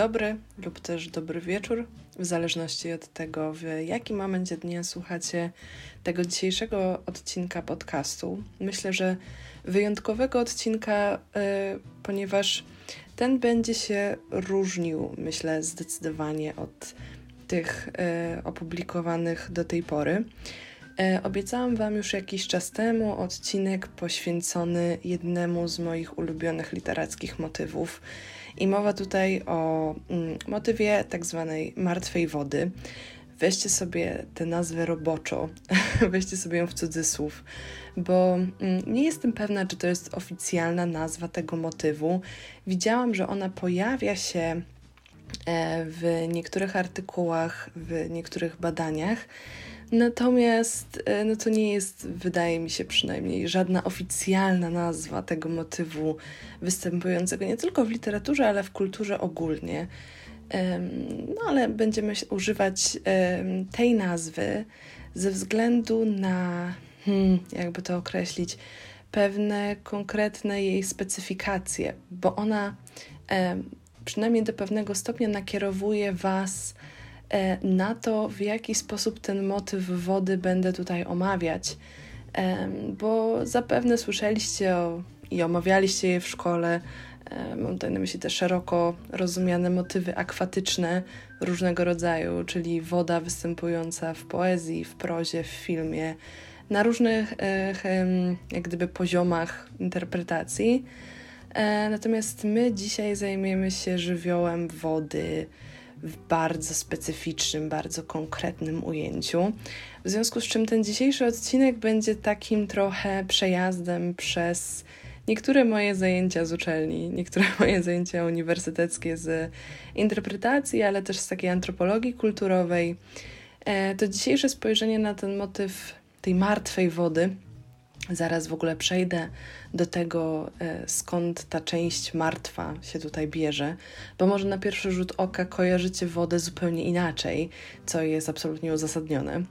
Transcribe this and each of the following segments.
dobry lub też dobry wieczór, w zależności od tego, w jakim momencie dnia słuchacie tego dzisiejszego odcinka podcastu. Myślę, że wyjątkowego odcinka, yy, ponieważ ten będzie się różnił, myślę, zdecydowanie od tych yy, opublikowanych do tej pory. E, obiecałam Wam już jakiś czas temu odcinek poświęcony jednemu z moich ulubionych literackich motywów. I mowa tutaj o mm, motywie tak zwanej martwej wody. Weźcie sobie tę nazwę roboczo, weźcie sobie ją w cudzysłów, bo mm, nie jestem pewna, czy to jest oficjalna nazwa tego motywu. Widziałam, że ona pojawia się e, w niektórych artykułach, w niektórych badaniach. Natomiast e, no to nie jest, wydaje mi się przynajmniej, żadna oficjalna nazwa tego motywu występującego nie tylko w literaturze, ale w kulturze ogólnie. No ale będziemy używać tej nazwy ze względu na, hmm, jakby to określić, pewne konkretne jej specyfikacje, bo ona przynajmniej do pewnego stopnia nakierowuje Was na to, w jaki sposób ten motyw wody będę tutaj omawiać, bo zapewne słyszeliście o, i omawialiście je w szkole. Mam tutaj na myśli te szeroko rozumiane motywy akwatyczne różnego rodzaju, czyli woda występująca w poezji, w prozie, w filmie, na różnych jak gdyby poziomach interpretacji. E, natomiast my dzisiaj zajmiemy się żywiołem wody, w bardzo specyficznym, bardzo konkretnym ujęciu. W związku z czym ten dzisiejszy odcinek będzie takim trochę przejazdem przez niektóre moje zajęcia z uczelni, niektóre moje zajęcia uniwersyteckie z interpretacji, ale też z takiej antropologii kulturowej. E, to dzisiejsze spojrzenie na ten motyw tej martwej wody Zaraz w ogóle przejdę do tego, e, skąd ta część martwa się tutaj bierze, bo może na pierwszy rzut oka kojarzycie wodę zupełnie inaczej, co jest absolutnie uzasadnione.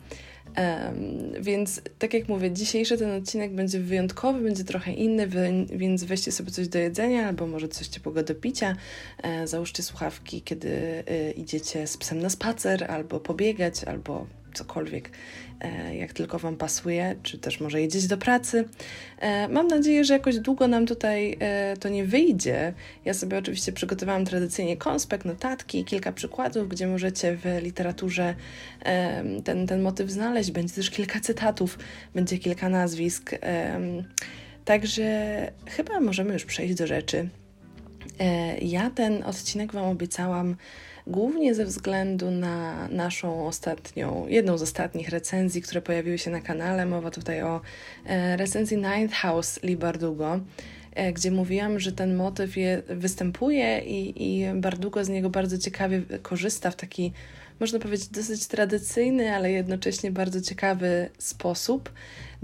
Um, więc tak jak mówię, dzisiejszy ten odcinek będzie wyjątkowy, będzie trochę inny, więc weźcie sobie coś do jedzenia albo może coś ciepłego do picia. E, załóżcie słuchawki, kiedy e, idziecie z psem na spacer, albo pobiegać, albo cokolwiek, jak tylko Wam pasuje, czy też może jedzieć do pracy. E, mam nadzieję, że jakoś długo nam tutaj e, to nie wyjdzie. Ja sobie oczywiście przygotowałam tradycyjnie konspekt, notatki, kilka przykładów, gdzie możecie w literaturze ten, ten motyw znaleźć. Będzie też kilka cytatów, będzie kilka nazwisk. Także chyba możemy już przejść do rzeczy. Ja ten odcinek Wam obiecałam głównie ze względu na naszą ostatnią, jedną z ostatnich recenzji, które pojawiły się na kanale. Mowa tutaj o e, recenzji Ninth House Lee Bardugo, e, gdzie mówiłam, że ten motyw je, występuje i, i Bardugo z niego bardzo ciekawie korzysta w taki, można powiedzieć, dosyć tradycyjny, ale jednocześnie bardzo ciekawy sposób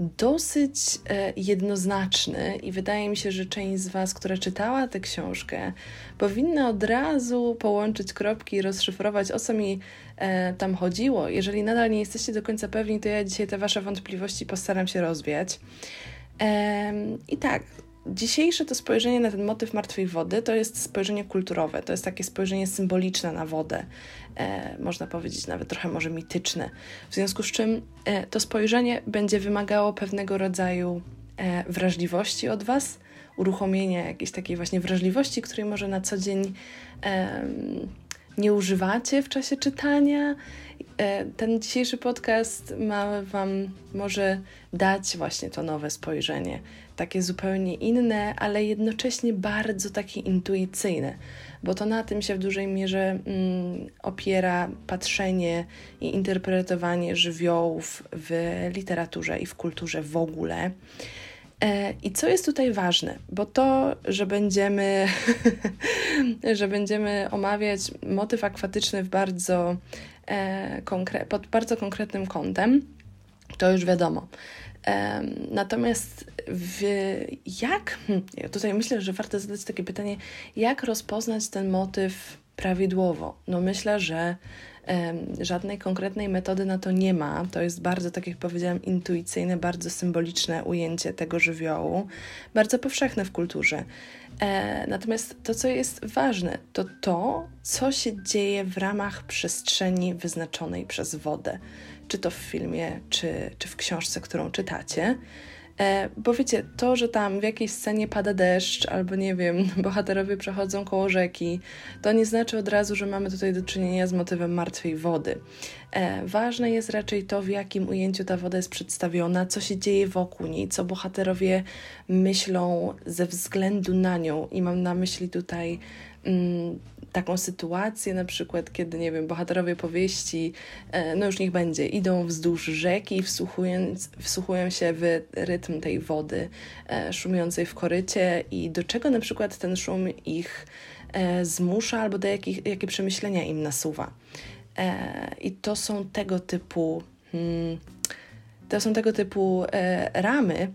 dosyć e, jednoznaczny i wydaje mi się, że część z Was, która czytała tę książkę, powinna od razu połączyć kropki i rozszyfrować, o co mi e, tam chodziło. Jeżeli nadal nie jesteście do końca pewni, to ja dzisiaj te Wasze wątpliwości postaram się rozwiać. I tak, Dzisiejsze to spojrzenie na ten motyw martwej wody to jest spojrzenie kulturowe, to jest takie spojrzenie symboliczne na wodę, e, można powiedzieć nawet trochę może mityczne. W związku z czym e, to spojrzenie będzie wymagało pewnego rodzaju e, wrażliwości od Was, uruchomienia jakiejś takiej właśnie wrażliwości, której może na co dzień nie używacie w czasie czytania. E, ten dzisiejszy podcast ma Wam może dać właśnie to nowe spojrzenie, takie zupełnie inne, ale jednocześnie bardzo takie intuicyjne, bo to na tym się w dużej mierze mm, opiera patrzenie i interpretowanie żywiołów w literaturze i w kulturze w ogóle. E, I co jest tutaj ważne? Bo to, że będziemy, że będziemy omawiać motyw akwatyczny w bardzo, e, konkre- pod bardzo konkretnym kątem, to już wiadomo. E, natomiast w, jak, hmm, tutaj myślę, że warto zadać takie pytanie, jak rozpoznać ten motyw prawidłowo? No myślę, że Żadnej konkretnej metody na to nie ma. To jest bardzo, tak jak powiedziałam, intuicyjne, bardzo symboliczne ujęcie tego żywiołu, bardzo powszechne w kulturze. E, natomiast to, co jest ważne, to to, co się dzieje w ramach przestrzeni wyznaczonej przez wodę, czy to w filmie, czy, czy w książce, którą czytacie. E, bo wiecie, to, że tam w jakiejś scenie pada deszcz, albo nie wiem, bohaterowie przechodzą koło rzeki, to nie znaczy od razu, że mamy tutaj do czynienia z motywem martwej wody. E, ważne jest raczej to, w jakim ujęciu ta woda jest przedstawiona, co się dzieje wokół niej, co bohaterowie myślą ze względu na nią. I mam na myśli tutaj. Mm, taką sytuację, na przykład, kiedy, nie wiem, bohaterowie powieści, e, no już niech będzie, idą wzdłuż rzeki, wsłuchując, wsłuchują się w rytm tej wody e, szumiącej w korycie i do czego na przykład ten szum ich e, zmusza albo do jakich, jakie przemyślenia im nasuwa. I to są tego typu, hmm, to są tego typu ramy,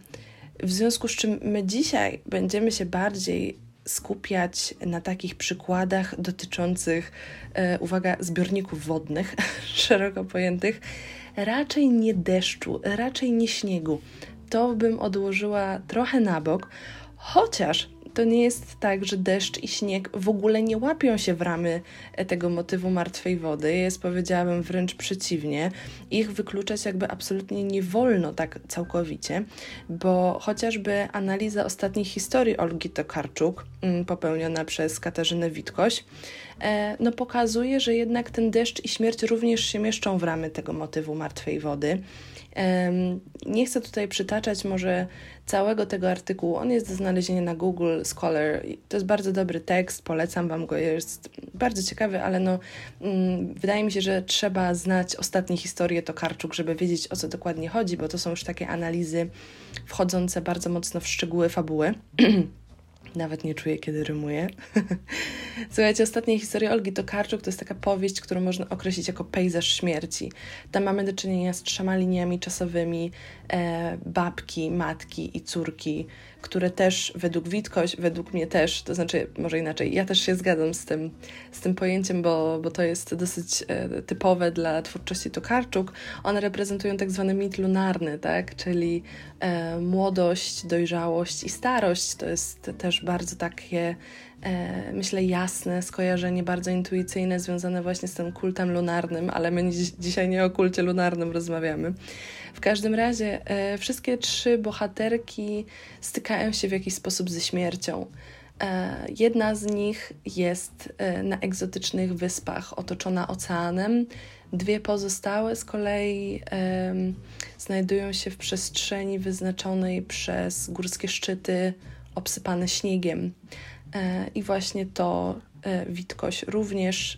w związku z czym my dzisiaj będziemy się bardziej skupiać na takich przykładach dotyczących, e, uwaga, zbiorników wodnych, szeroko pojętych, raczej nie deszczu, raczej nie śniegu. To bym odłożyła trochę na bok, chociaż to nie jest tak, że deszcz i śnieg w ogóle nie łapią się w ramy e, tego motywu martwej wody. Jest, powiedziałabym, wręcz przeciwnie. Ich wykluczać jakby absolutnie nie wolno tak całkowicie, bo chociażby analiza ostatnich historii Olgi Tokarczuk, mm, popełniona przez Katarzynę Witkoś, e, no pokazuje, że jednak ten deszcz i śmierć również się mieszczą w ramy tego motywu martwej wody. Nie chcę tutaj przytaczać może całego tego artykułu. On jest do znalezienia na Google Scholar. To jest bardzo dobry tekst, polecam Wam go, jest bardzo ciekawy, ale no, mm, wydaje mi się, że trzeba znać ostatnie historie Tokarczuk, żeby wiedzieć o co dokładnie chodzi, bo to są już takie analizy wchodzące bardzo mocno w szczegóły fabuły. Nawet nie czuję, kiedy rymuję. Słuchajcie, ostatnia historia Olgi Tokarczuk to jest taka powieść, którą można określić jako pejzaż śmierci. Tam mamy do czynienia z trzema liniami czasowymi e, babki, matki i córki, które też według Witkoś, według mnie też, to znaczy może inaczej, ja też się zgadzam z tym, z tym pojęciem, bo, bo to jest dosyć e, typowe dla twórczości Tokarczuk. One reprezentują tak zwany mit lunarny, tak? czyli e, młodość, dojrzałość i starość. To jest też bardzo takie myślę, jasne skojarzenie, bardzo intuicyjne, związane właśnie z tym kultem lunarnym, ale my dziś, dzisiaj nie o kulcie lunarnym rozmawiamy. W każdym razie e, wszystkie trzy bohaterki stykają się w jakiś sposób ze śmiercią. E, jedna z nich jest e, na egzotycznych wyspach, otoczona oceanem. Dwie pozostałe z kolei znajdują się w przestrzeni wyznaczonej przez górskie szczyty obsypane śniegiem. I właśnie to Witkoś również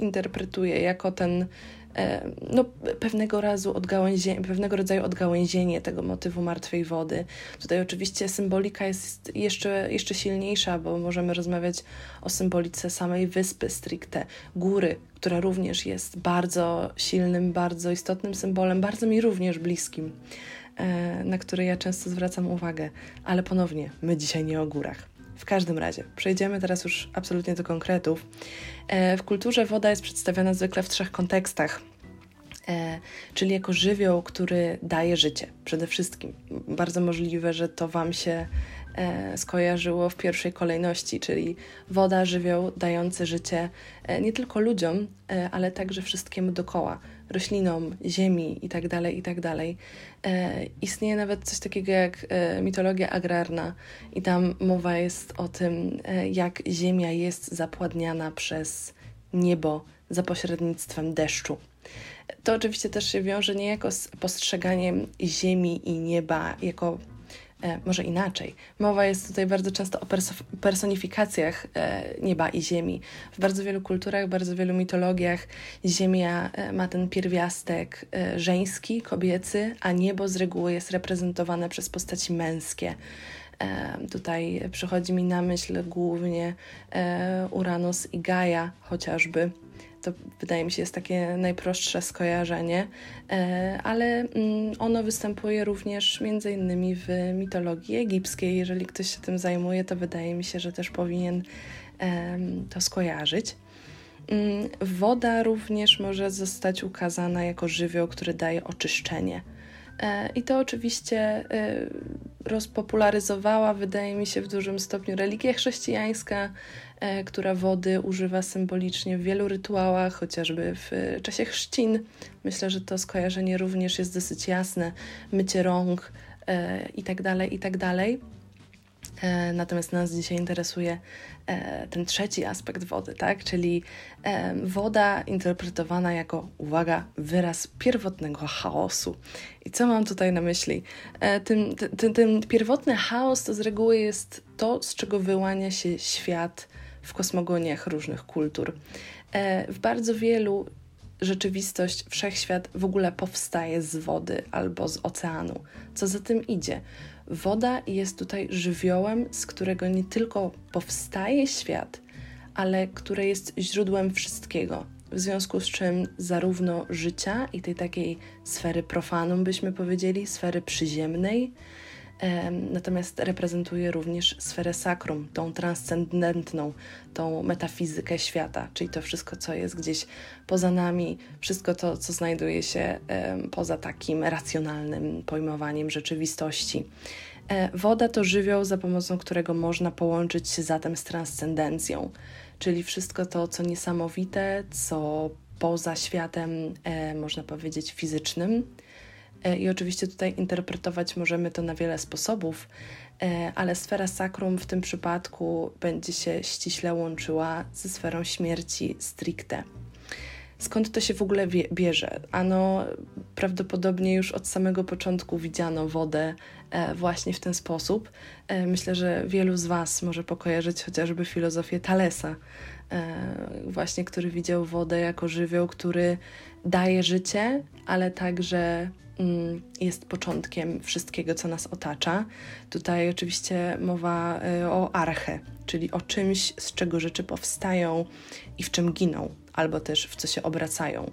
interpretuje jako ten E, no, pewnego, razu odgałęzienie, pewnego rodzaju odgałęzienie tego motywu martwej wody. Tutaj oczywiście symbolika jest jeszcze, jeszcze silniejsza, bo możemy rozmawiać o symbolice samej wyspy stricte, góry, która również jest bardzo silnym, bardzo istotnym symbolem, bardzo mi również bliskim, e, na który ja często zwracam uwagę. Ale ponownie, my dzisiaj nie o górach. W każdym razie, przejdziemy teraz już absolutnie do konkretów. E, w kulturze woda jest przedstawiana zwykle w trzech kontekstach. E, czyli jako żywioł, który daje życie przede wszystkim. Bardzo możliwe, że to Wam się e, skojarzyło w pierwszej kolejności, czyli woda, żywioł dający życie nie tylko ludziom, ale także wszystkiemu dookoła roślinom, ziemi itd., tak itd. Tak e, istnieje nawet coś takiego jak e, mitologia agrarna i tam mowa jest o tym, e, jak ziemia jest zapładniana przez niebo za pośrednictwem deszczu. To oczywiście też się wiąże niejako z postrzeganiem ziemi i nieba jako może inaczej. Mowa jest tutaj bardzo często o personifikacjach e, nieba i ziemi. W bardzo wielu kulturach, bardzo wielu mitologiach ziemia e, ma ten pierwiastek żeński, kobiecy, a niebo z reguły jest reprezentowane przez postaci męskie. Tutaj przychodzi mi na myśl głównie Uranus i Gaia chociażby to wydaje mi się jest takie najprostsze skojarzenie, e, ale mm, ono występuje również między innymi w mitologii egipskiej. Jeżeli ktoś się tym zajmuje, to wydaje mi się, że też powinien to skojarzyć. Mm, woda również może zostać ukazana jako żywioł, który daje oczyszczenie. E, I to oczywiście e, rozpopularyzowała, wydaje mi się, w dużym stopniu religia chrześcijańska, e, która wody używa symbolicznie w wielu rytuałach, chociażby w czasie chrzcin. Myślę, że to skojarzenie również jest dosyć jasne. Mycie rąk i tak dalej, i tak dalej. E, natomiast nas dzisiaj interesuje e, ten trzeci aspekt wody, tak? czyli e, woda interpretowana jako, uwaga, wyraz pierwotnego chaosu. I co mam tutaj na myśli? Ten, ten, ten pierwotny chaos to z reguły jest to, z czego wyłania się świat w kosmogoniach różnych kultur. W bardzo wielu rzeczywistość, wszechświat w ogóle powstaje z wody albo z oceanu. Co za tym idzie? Woda jest tutaj żywiołem, z którego nie tylko powstaje świat, ale które jest źródłem wszystkiego. W związku z czym zarówno życia i tej takiej sfery profanum, byśmy powiedzieli, sfery przyziemnej, natomiast reprezentuje również sferę sakrum, tą transcendentną, tą metafizykę świata, czyli to wszystko, co jest gdzieś poza nami, wszystko to, co znajduje się poza takim racjonalnym pojmowaniem rzeczywistości. E, woda to żywioł, za pomocą którego można połączyć się zatem z transcendencją, czyli wszystko to, co niesamowite, co poza światem, e, można powiedzieć, fizycznym I oczywiście tutaj interpretować możemy to na wiele sposobów, e, ale sfera sakrum w tym przypadku będzie się ściśle łączyła ze sferą śmierci stricte. Skąd to się w ogóle bierze? Ano, prawdopodobnie już od samego początku widziano wodę e, właśnie w ten sposób. Myślę, że wielu z Was może pokojarzyć chociażby filozofię Thalesa, właśnie który widział wodę jako żywioł, który daje życie, ale także jest początkiem wszystkiego, co nas otacza. Tutaj oczywiście mowa y, o arche, czyli o czymś, z czego rzeczy powstają i w czym giną, albo też w co się obracają.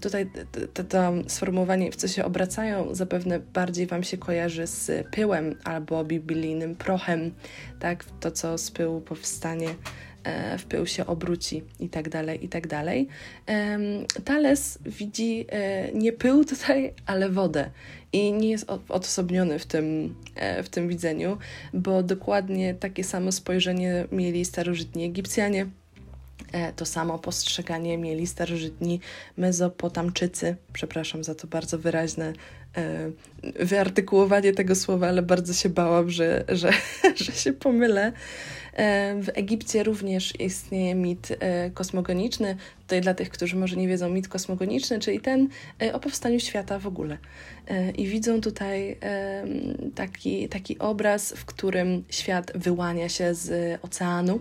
Tutaj to, to sformułowanie, w co się obracają, zapewne bardziej Wam się kojarzy z pyłem albo biblijnym prochem, tak? To, co z pyłu powstanie, E, w pył się obróci i tak dalej, i tak dalej. Thales widzi e, nie pył tutaj, ale wodę i nie jest odosobniony w tym, e, w tym widzeniu, bo dokładnie takie samo spojrzenie mieli starożytni Egipcjanie, to samo postrzeganie mieli starożytni Mezopotamczycy. Przepraszam za to bardzo wyraźne wyartykułowanie tego słowa, ale bardzo się bałam, że, że, że się pomylę. W Egipcie również istnieje mit e, kosmogoniczny. Tutaj dla tych, którzy może nie wiedzą, mit kosmogoniczny, czyli ten e, o powstaniu świata w ogóle. E, I widzą tutaj taki, taki obraz, w którym świat wyłania się z oceanu.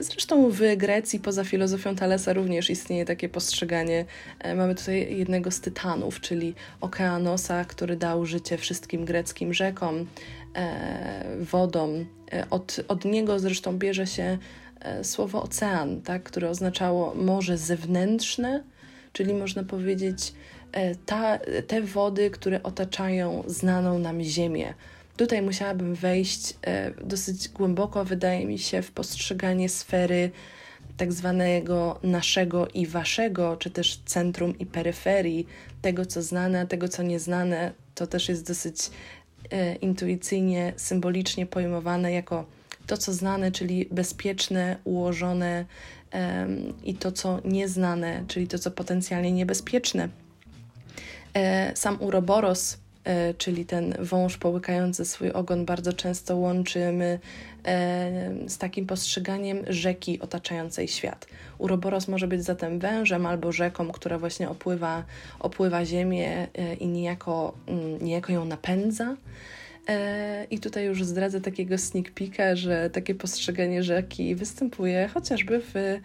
Zresztą w Grecji, poza filozofią Thalesa, również istnieje takie postrzeganie. Mamy tutaj jednego z tytanów, czyli Okeanosa, który dał życie wszystkim greckim rzekom, wodom, E, od, od niego zresztą bierze się e, słowo ocean, tak, które oznaczało morze zewnętrzne, czyli można powiedzieć e, ta, te wody, które otaczają znaną nam Ziemię. Tutaj musiałabym wejść dosyć głęboko, wydaje mi się, w postrzeganie sfery tak zwanego naszego i waszego, czy też centrum i peryferii, tego co znane, tego co nieznane. To też jest dosyć E, intuicyjnie, symbolicznie pojmowane jako to, co znane, czyli bezpieczne, ułożone i to, co nieznane, czyli to, co potencjalnie niebezpieczne. E, sam Uroboros, czyli ten wąż połykający swój ogon, bardzo często łączymy z takim postrzeganiem rzeki otaczającej świat. Uroboros może być zatem wężem albo rzeką, która właśnie opływa, opływa ziemię e, i niejako, mm, niejako ją napędza. E, I tutaj już zdradzę takiego sneak peeka, że takie postrzeganie rzeki występuje chociażby w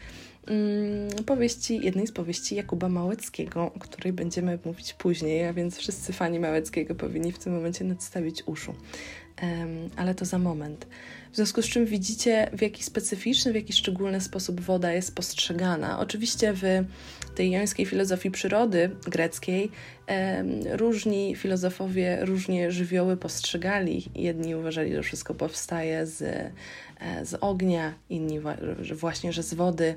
powieści, jednej z powieści Jakuba Małeckiego, o której będziemy mówić później, a więc wszyscy fani Małeckiego powinni w tym momencie nadstawić uszu. ale to za moment. W związku z czym widzicie, w jaki specyficzny, w jaki szczególny sposób woda jest postrzegana. Oczywiście w tej jońskiej filozofii przyrody greckiej różni filozofowie różnie żywioły postrzegali. Jedni uważali, że wszystko powstaje z, e, z ognia, inni właśnie, że z wody.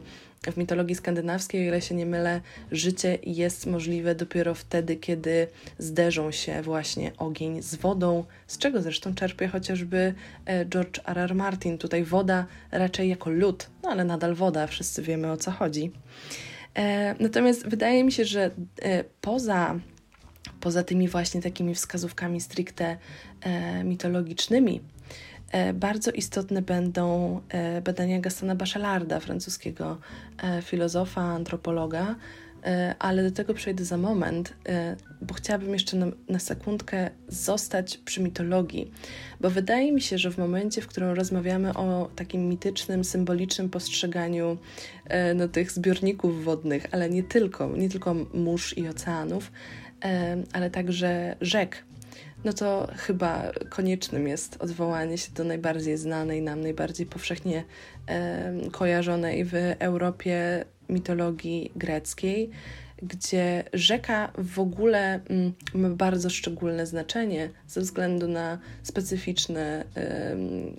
W mitologii skandynawskiej, o ile się nie mylę, życie jest możliwe dopiero wtedy, kiedy zderzą się właśnie ogień z wodą, z czego zresztą czerpie chociażby e, George R. R. Martin. Tutaj woda raczej jako lód, no ale nadal woda, wszyscy wiemy o co chodzi. E, natomiast wydaje mi się, że e, poza poza tymi właśnie takimi wskazówkami stricte mitologicznymi, bardzo istotne będą e, badania Gastona Bachelarda, francuskiego e, filozofa, antropologa, e, ale do tego przejdę za moment, e, bo chciałabym jeszcze na, na, sekundkę zostać przy mitologii, bo wydaje mi się, że w momencie, w którym rozmawiamy o takim mitycznym, symbolicznym postrzeganiu no, tych zbiorników wodnych, ale nie tylko, nie tylko mórz i oceanów, ale także rzek, no to chyba koniecznym jest odwołanie się do najbardziej znanej nam, najbardziej powszechnie kojarzonej w Europie mitologii greckiej, gdzie rzeka w ogóle mm, ma bardzo szczególne znaczenie ze względu na specyficzne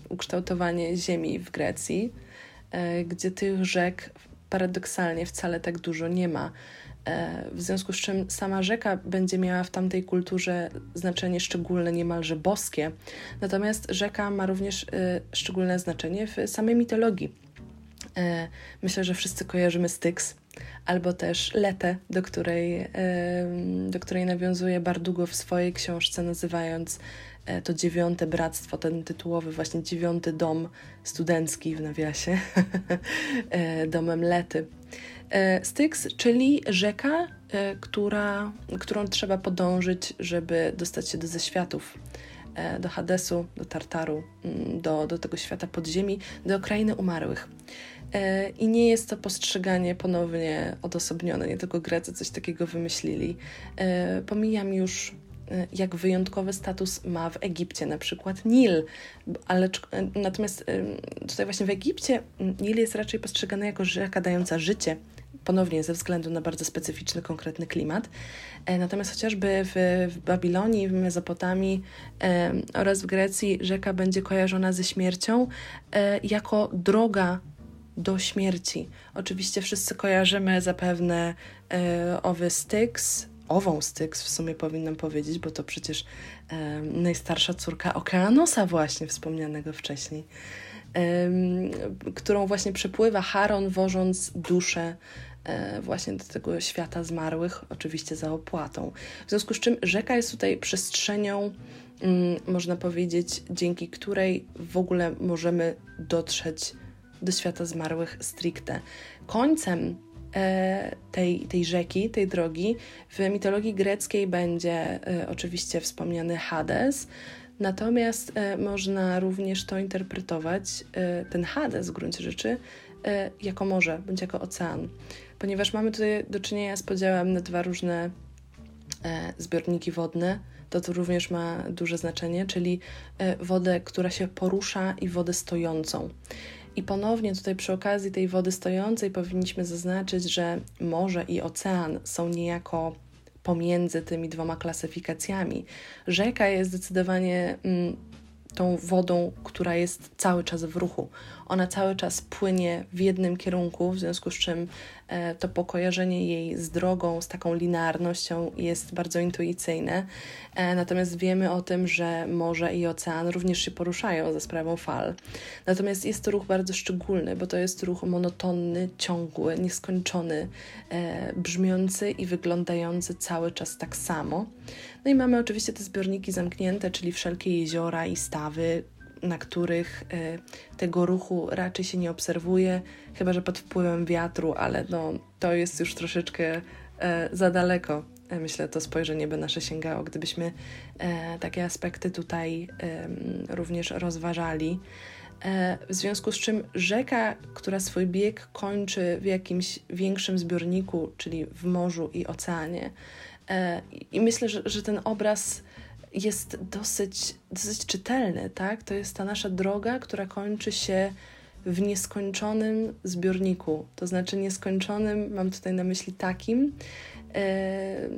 ukształtowanie ziemi w Grecji, e, gdzie tych rzek paradoksalnie wcale tak dużo nie ma. E, w związku z czym sama rzeka będzie miała w tamtej kulturze znaczenie szczególne, niemalże boskie. Natomiast rzeka ma również e, szczególne znaczenie w samej mitologii. E, myślę, że wszyscy kojarzymy Styx, albo też Letę, do której, do której nawiązuje Bardugo w swojej książce, nazywając to dziewiąte bractwo, ten tytułowy właśnie dziewiąty dom studencki w nawiasie, domem Lety. E, Styx, czyli rzeka, e, która, którą trzeba podążyć, żeby dostać się do zeświatów, e, do Hadesu, do Tartaru, mm, do, do tego świata podziemi, do krainy umarłych. I nie jest to postrzeganie ponownie odosobnione, nie tylko Grecy coś takiego wymyślili. Pomijam już jak wyjątkowy status ma w Egipcie na przykład Nil, ale natomiast tutaj właśnie w Egipcie Nil jest raczej postrzegany jako rzeka dająca życie, ponownie ze względu na bardzo specyficzny, konkretny klimat. E, natomiast chociażby w, w Babilonii, w Mezopotamii e, oraz w Grecji rzeka będzie kojarzona ze śmiercią e, jako droga do śmierci. Oczywiście wszyscy kojarzymy zapewne owy Styx, ową Styx w sumie powinnam powiedzieć, bo to przecież e, najstarsza córka Okeanosa właśnie wspomnianego wcześniej, e, którą właśnie przepływa Charon wożąc duszę E, właśnie do tego świata zmarłych, oczywiście za opłatą. W związku z czym rzeka jest tutaj przestrzenią, mm, można powiedzieć, dzięki której w ogóle możemy dotrzeć do świata zmarłych stricte. Końcem e, tej, tej rzeki, tej drogi w mitologii greckiej będzie e, oczywiście wspomniany Hades, Natomiast można również to interpretować, ten Hades w gruncie rzeczy, jako morze bądź jako ocean ponieważ mamy tutaj do czynienia z podziałem na dwa różne e, zbiorniki wodne, to to również ma duże znaczenie, czyli e, wodę, która się porusza i wodę stojącą. I ponownie tutaj przy okazji tej wody stojącej powinniśmy zaznaczyć, że morze i ocean są niejako pomiędzy tymi dwoma klasyfikacjami. Rzeka jest zdecydowanie mm, tą wodą, która jest cały czas w ruchu. Ona cały czas płynie w jednym kierunku, w związku z czym e, to pokojarzenie jej z drogą, z taką linearnością jest bardzo intuicyjne. E, natomiast wiemy o tym, że morze i ocean również się poruszają za sprawą fal. Natomiast jest to ruch bardzo szczególny, bo to jest ruch monotonny, ciągły, nieskończony, e, brzmiący i wyglądający cały czas tak samo. No i mamy oczywiście te zbiorniki zamknięte, czyli wszelkie jeziora i stawy, na których e, tego ruchu raczej się nie obserwuje, chyba że pod wpływem wiatru, ale no, to jest już troszeczkę e, za daleko. E, myślę, to spojrzenie by nasze sięgało, gdybyśmy takie aspekty tutaj również rozważali. W związku z czym rzeka, która swój bieg kończy w jakimś większym zbiorniku, czyli w morzu i oceanie, i myślę, że, że ten obraz jest dosyć, dosyć czytelny, tak? To jest ta nasza droga, która kończy się w nieskończonym zbiorniku. To znaczy nieskończonym, mam tutaj na myśli takim, e,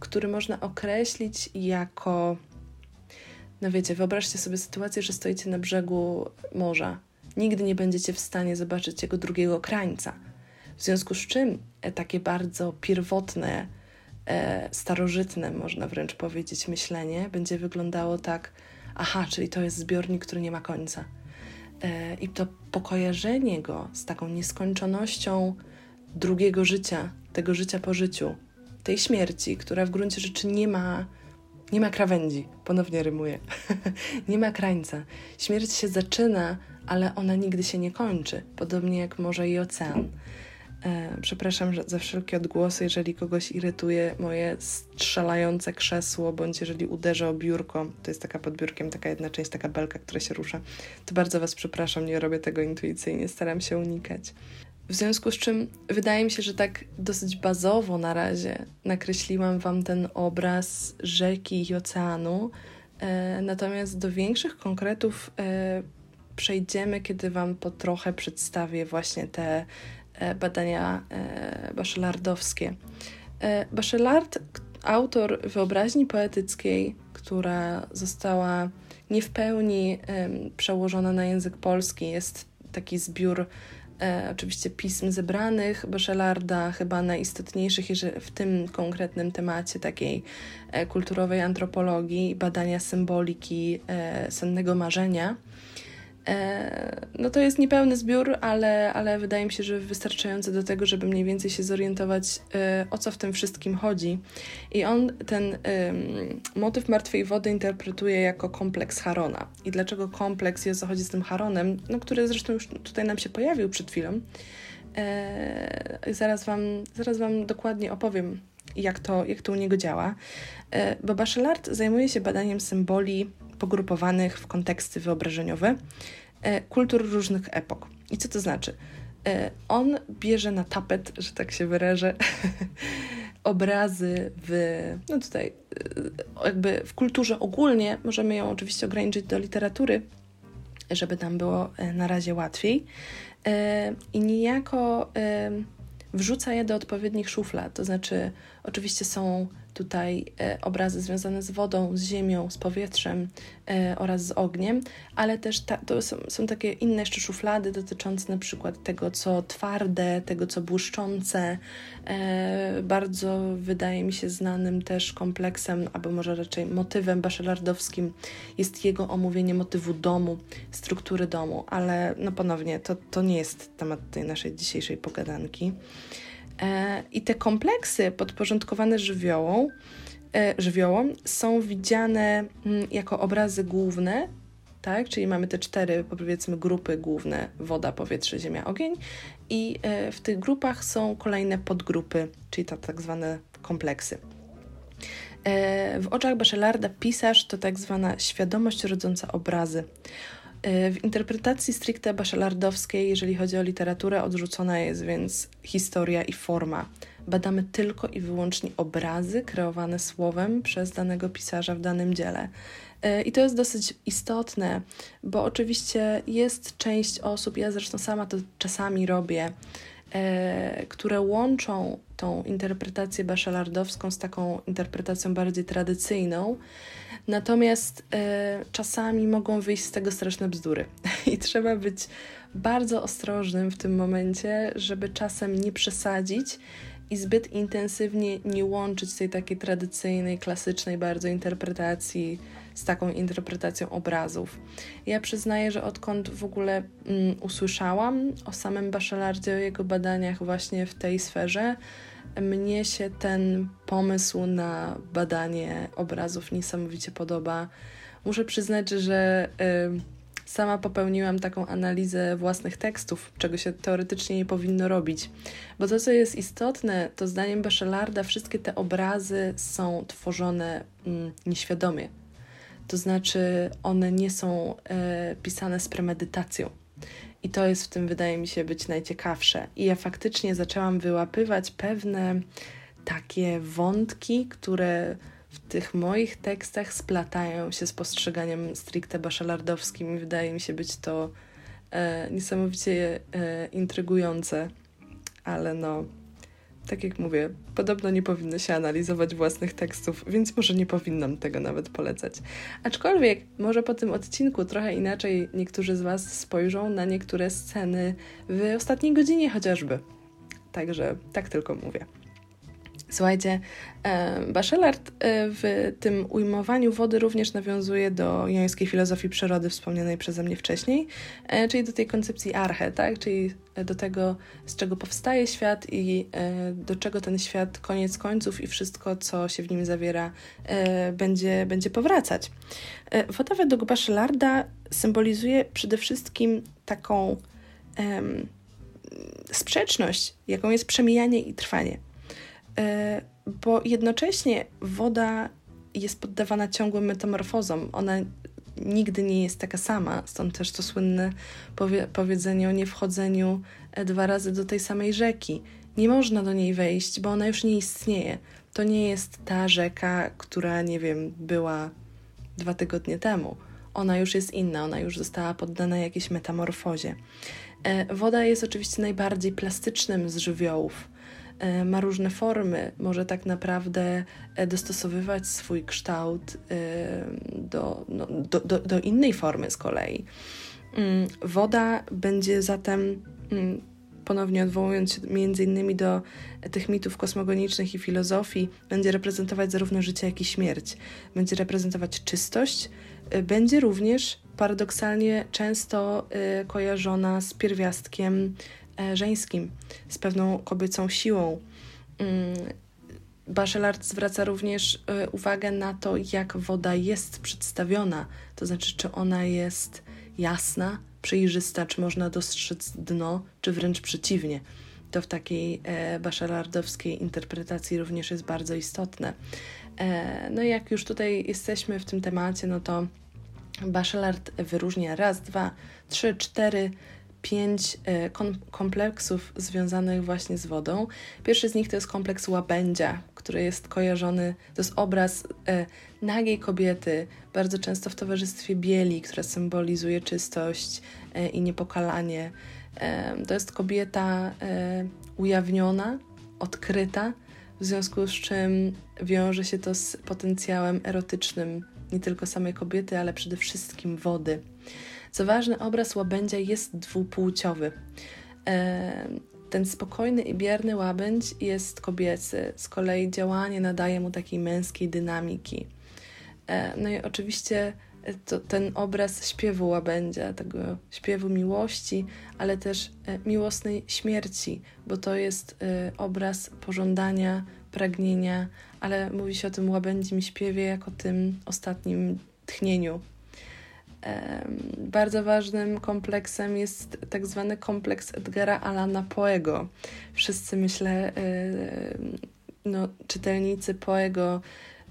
który można określić jako, no wiecie, wyobraźcie sobie sytuację, że stoicie na brzegu morza nigdy nie będziecie w stanie zobaczyć jego drugiego krańca. W związku z czym e, takie bardzo pierwotne, e, starożytne, można wręcz powiedzieć, myślenie będzie wyglądało tak: aha, czyli to jest zbiornik, który nie ma końca. E, I to pokojarzenie go z taką nieskończonością drugiego życia, tego życia po życiu, tej śmierci, która w gruncie rzeczy nie ma, nie ma krawędzi, ponownie rymuje, nie ma krańca. Śmierć się zaczyna, ale ona nigdy się nie kończy, podobnie jak morze i ocean. E, przepraszam za wszelkie odgłosy, jeżeli kogoś irytuje moje strzelające krzesło, bądź jeżeli uderzę o biurko, to jest taka pod biurkiem taka jedna część, taka belka, która się rusza, to bardzo Was przepraszam, nie robię tego intuicyjnie, staram się unikać. W związku z czym wydaje mi się, że tak dosyć bazowo na razie nakreśliłam Wam ten obraz rzeki i oceanu, e, natomiast do większych konkretów e, przejdziemy, kiedy Wam po trochę przedstawię właśnie te badania e, bachelardowskie. E, Bachelard, autor wyobraźni poetyckiej, która została nie w pełni przełożona na język polski, jest taki zbiór e, oczywiście pism zebranych Bachelarda, chyba najistotniejszych w tym konkretnym temacie takiej e, kulturowej antropologii, badania symboliki e, sennego marzenia. E, no to jest niepełny zbiór, ale, ale wydaje mi się, że wystarczający do tego, żeby mniej więcej się zorientować, e, o co w tym wszystkim chodzi. I on ten motyw martwej wody interpretuje jako kompleks Harona. I dlaczego kompleks i o co chodzi z tym Haronem, no, który zresztą już tutaj nam się pojawił przed chwilą. E, zaraz, wam, zaraz Wam dokładnie opowiem, jak to, jak to u niego działa. Bo Bachelard zajmuje się badaniem symboli pogrupowanych w konteksty wyobrażeniowe e, kultur różnych epok. I co to znaczy? E, on bierze na tapet, że tak się wyrażę, obrazy w, no tutaj, e, jakby w kulturze ogólnie, możemy ją oczywiście ograniczyć do literatury, żeby nam było na razie łatwiej. I niejako wrzuca je do odpowiednich szuflad, to znaczy, oczywiście są tutaj e, obrazy związane z wodą, z ziemią, z powietrzem e, oraz z ogniem, ale też ta, to są, są, takie inne jeszcze szuflady dotyczące na przykład tego, co twarde, tego, co błyszczące. E, bardzo wydaje mi się znanym też kompleksem, albo może raczej motywem bachelardowskim jest jego omówienie motywu domu, struktury domu, ale no ponownie, to, to nie jest temat tej naszej dzisiejszej pogadanki. E, I te kompleksy podporządkowane żywiołom, e, żywiołom są widziane mm, jako obrazy główne, tak? Czyli mamy te cztery, powiedzmy, grupy główne: woda, powietrze, ziemia, ogień, i e, w tych grupach są kolejne podgrupy, czyli to tak zwane kompleksy. W oczach Bachelarda pisarz to tak zwana świadomość rodząca obrazy. E, w interpretacji stricte bachelardowskiej, jeżeli chodzi o literaturę, odrzucona jest więc historia i forma. Badamy tylko i wyłącznie obrazy kreowane słowem przez danego pisarza w danym dziele. E, I to jest dosyć istotne, bo oczywiście jest część osób, ja zresztą sama to czasami robię, e, które łączą tą interpretację bachelardowską z taką interpretacją bardziej tradycyjną. Natomiast e, czasami mogą wyjść z tego straszne bzdury i trzeba być bardzo ostrożnym w tym momencie, żeby czasem nie przesadzić i zbyt intensywnie nie łączyć tej takiej tradycyjnej, klasycznej bardzo interpretacji z taką interpretacją obrazów. Ja przyznaję, że odkąd w ogóle mm, usłyszałam o samym Bachelardzie, o jego badaniach właśnie w tej sferze, mnie się ten pomysł na badanie obrazów niesamowicie podoba. Muszę przyznać, że y, sama popełniłam taką analizę własnych tekstów, czego się teoretycznie nie powinno robić. Bo to, co jest istotne, to zdaniem Bachelarda wszystkie te obrazy są tworzone mm, nieświadomie. To znaczy, one nie są y, pisane z premedytacją. I to jest w tym, wydaje mi się, być najciekawsze. I ja faktycznie zaczęłam wyłapywać pewne takie wątki, które w tych moich tekstach splatają się z postrzeganiem stricte bachelardowskim i wydaje mi się być to e, niesamowicie e, intrygujące, ale no, tak jak mówię, podobno nie powinno się analizować własnych tekstów, więc może nie powinnam tego nawet polecać. Aczkolwiek może po tym odcinku trochę inaczej niektórzy z Was spojrzą na niektóre sceny w ostatniej godzinie chociażby. Także tak tylko mówię. Słuchajcie, e, Bachelard e, w tym ujmowaniu wody również nawiązuje do jońskiej filozofii przyrody wspomnianej przeze mnie wcześniej, e, czyli do tej koncepcji arche, tak? czyli do tego, z czego powstaje świat i do czego ten świat koniec końców i wszystko, co się w nim zawiera, będzie, będzie powracać. Woda według Bachelarda symbolizuje przede wszystkim taką sprzeczność, jaką jest przemijanie i trwanie. E, bo jednocześnie woda jest poddawana ciągłym metamorfozom. Ona nigdy nie jest taka sama, stąd też to słynne powie powiedzenie o niewchodzeniu e, dwa razy do tej samej rzeki. Nie można do niej wejść, bo ona już nie istnieje. To nie jest ta rzeka, która, nie wiem, była dwa tygodnie temu. Ona już jest inna, ona już została poddana jakiejś metamorfozie. E, woda jest oczywiście najbardziej plastycznym z żywiołów ma różne formy, może tak naprawdę e, dostosowywać swój kształt e, do, no, do, do, do innej formy z kolei. Mm, woda będzie zatem, mm, ponownie odwołując się między innymi do tych mitów kosmogonicznych i filozofii, będzie reprezentować zarówno życie, jak i śmierć. Będzie reprezentować czystość, będzie również paradoksalnie często kojarzona z pierwiastkiem E, żeńskim, z pewną kobiecą siłą. Mm, Bachelard zwraca również e, uwagę na to, jak woda jest przedstawiona, to znaczy, czy ona jest jasna, przejrzysta, czy można dostrzec dno, czy wręcz przeciwnie. To w takiej e, bachelardowskiej interpretacji również jest bardzo istotne. no i jak już tutaj jesteśmy w tym temacie, no to Bachelard wyróżnia raz, dwa, trzy, cztery pięć e, kompleksów związanych właśnie z wodą. Pierwszy z nich to jest kompleks łabędzia, który jest kojarzony, to jest obraz e, nagiej kobiety, bardzo często w towarzystwie bieli, która symbolizuje czystość e, i niepokalanie. To jest kobieta ujawniona, odkryta, w związku z czym wiąże się to z potencjałem erotycznym nie tylko samej kobiety, ale przede wszystkim wody. Co ważne, obraz łabędzia jest dwupłciowy. E, ten spokojny i bierny łabędź jest kobiecy, z kolei działanie nadaje mu takiej męskiej dynamiki. E, no i oczywiście to, ten obraz śpiewu łabędzia, tego śpiewu miłości, ale też e, miłosnej śmierci, bo to jest obraz pożądania, pragnienia, ale mówi się o tym łabędzim śpiewie jako tym ostatnim tchnieniu bardzo ważnym kompleksem jest tak zwany kompleks Edgara Alana Poego. Wszyscy, myślę, no, czytelnicy Poego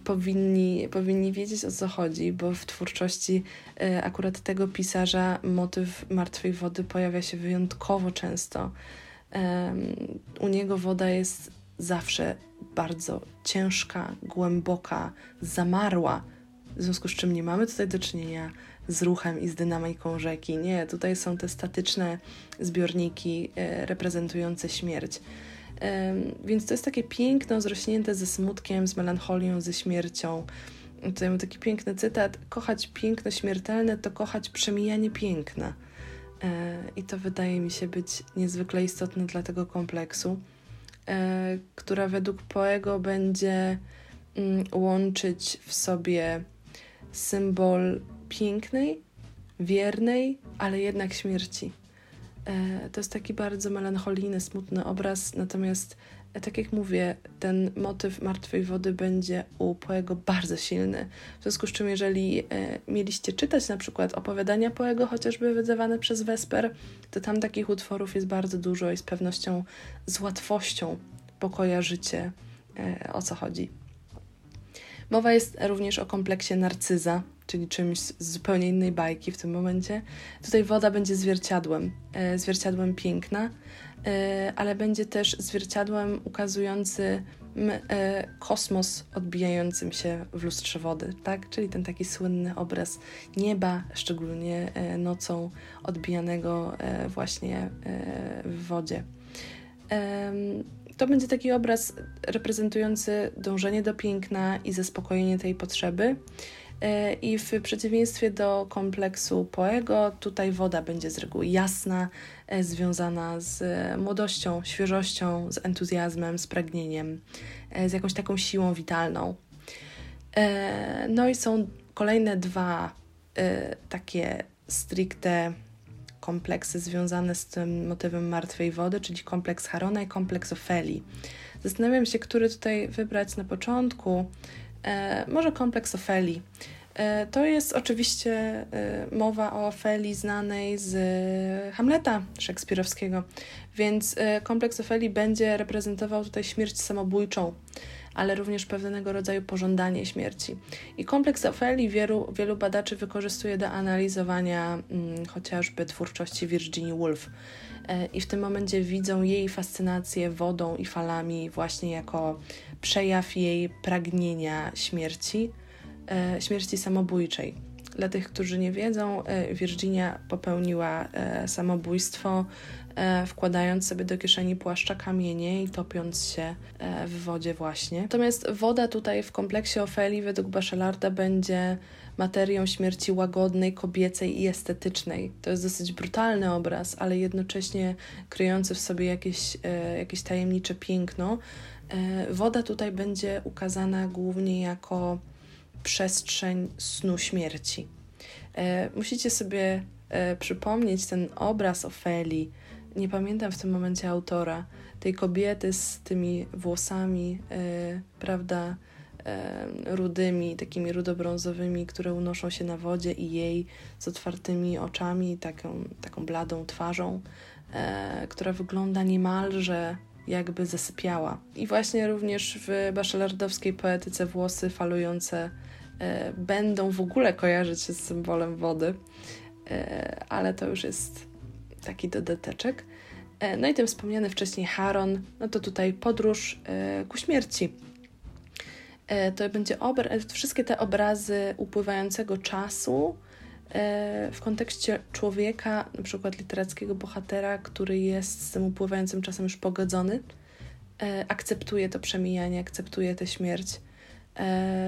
powinni, powinni wiedzieć o co chodzi, bo w twórczości e, akurat tego pisarza motyw martwej wody pojawia się wyjątkowo często. U niego woda jest zawsze bardzo ciężka, głęboka, zamarła, w związku z czym nie mamy tutaj do czynienia z ruchem i z dynamiką rzeki. Nie, tutaj są te statyczne zbiorniki e, reprezentujące śmierć. Więc to jest takie piękno zrośnięte ze smutkiem, z melancholią, ze śmiercią. Tutaj mam taki piękny cytat: Kochać piękno śmiertelne to kochać przemijanie piękna. E, I to wydaje mi się być niezwykle istotne dla tego kompleksu, e, która według Poego będzie mm, łączyć w sobie symbol pięknej, wiernej, ale jednak śmierci. E, to jest taki bardzo melancholijny, smutny obraz, natomiast e, tak jak mówię, ten motyw martwej wody będzie u Poego bardzo silny. W związku z czym, jeżeli e, mieliście czytać na przykład opowiadania Poego, chociażby wydawane przez Wesper, to tam takich utworów jest bardzo dużo i z pewnością z łatwością pokojarzycie o co chodzi. Mowa jest również o kompleksie narcyza, czyli czymś z zupełnie innej bajki w tym momencie. Tutaj woda będzie zwierciadłem, e, zwierciadłem piękna, e, ale będzie też zwierciadłem ukazującym e, kosmos odbijającym się w lustrze wody, tak? Czyli ten taki słynny obraz nieba, szczególnie nocą odbijanego właśnie w wodzie. to będzie taki obraz reprezentujący dążenie do piękna i zaspokojenie tej potrzeby. E, I w przeciwieństwie do kompleksu Poego, tutaj woda będzie z reguły jasna, e, związana z młodością, świeżością, z entuzjazmem, z pragnieniem, e, z jakąś taką siłą witalną. No i są kolejne dwa takie stricte kompleksy związane z tym motywem martwej wody, czyli kompleks Harona i kompleks Ofeli. Zastanawiam się, który tutaj wybrać na początku. E, może kompleks Ofeli. E, to jest oczywiście e, mowa o Ofeli znanej z Hamleta szekspirowskiego, więc kompleks Ofeli będzie reprezentował tutaj śmierć samobójczą ale również pewnego rodzaju pożądanie śmierci. I kompleks Ofeli wielu, wielu badaczy wykorzystuje do analizowania hmm, chociażby twórczości Virginia Woolf. I w tym momencie widzą jej fascynację wodą i falami właśnie jako przejaw jej pragnienia śmierci, e, śmierci samobójczej. Dla tych, którzy nie wiedzą, e, Virginia popełniła samobójstwo E, wkładając sobie do kieszeni płaszcza kamienie i topiąc się w wodzie właśnie. Natomiast woda tutaj w kompleksie Ofeli według Bachelarda będzie materią śmierci łagodnej, kobiecej i estetycznej. To jest dosyć brutalny obraz, ale jednocześnie kryjący w sobie jakieś, jakieś tajemnicze piękno. Woda tutaj będzie ukazana głównie jako przestrzeń snu śmierci. Musicie sobie przypomnieć ten obraz Ofeli, nie pamiętam w tym momencie autora, tej kobiety z tymi włosami, e, prawda, e, rudymi, takimi rudobrązowymi, które unoszą się na wodzie i jej z otwartymi oczami, taką, taką bladą twarzą, e, która wygląda niemalże jakby zasypiała. I właśnie również w bachelardowskiej poetyce włosy falujące będą w ogóle kojarzyć się z symbolem wody, ale to już jest taki dodateczek. E, no i ten wspomniany wcześniej Haron, no to tutaj podróż e, ku śmierci. E, to będzie obraz, wszystkie te obrazy upływającego czasu w kontekście człowieka, na przykład literackiego bohatera, który jest z tym upływającym czasem już pogodzony, akceptuje to przemijanie, akceptuje tę śmierć.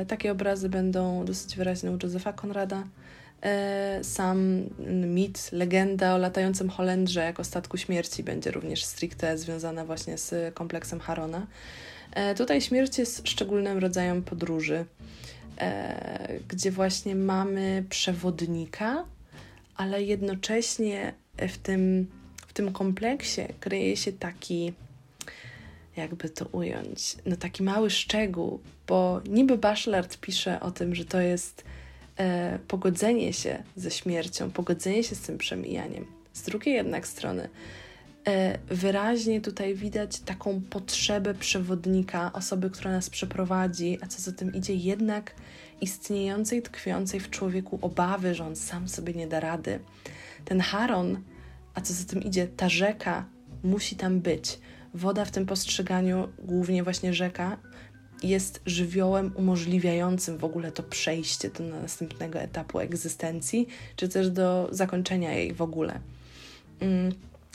Takie obrazy będą dosyć wyraźne u Józefa Konrada. E, sam mit, legenda o latającym Holendrze jako statku śmierci będzie również stricte związana właśnie z kompleksem Harona. E, tutaj śmierć jest szczególnym rodzajem podróży, e, gdzie właśnie mamy przewodnika, ale jednocześnie w tym, w tym kompleksie kryje się taki, jakby to ująć, no taki mały szczegół, bo niby Bachelard pisze o tym, że to jest e, pogodzenie się ze śmiercią, pogodzenie się z tym przemijaniem. Z drugiej jednak strony, wyraźnie tutaj widać taką potrzebę przewodnika, osoby, która nas przeprowadzi, a co za tym idzie, jednak istniejącej, tkwiącej w człowieku obawy, że on sam sobie nie da rady. Ten Haron, a co za tym idzie, ta rzeka musi tam być. Woda w tym postrzeganiu, głównie właśnie rzeka, jest żywiołem umożliwiającym w ogóle to przejście do następnego etapu egzystencji, czy też do zakończenia jej w ogóle. Mm,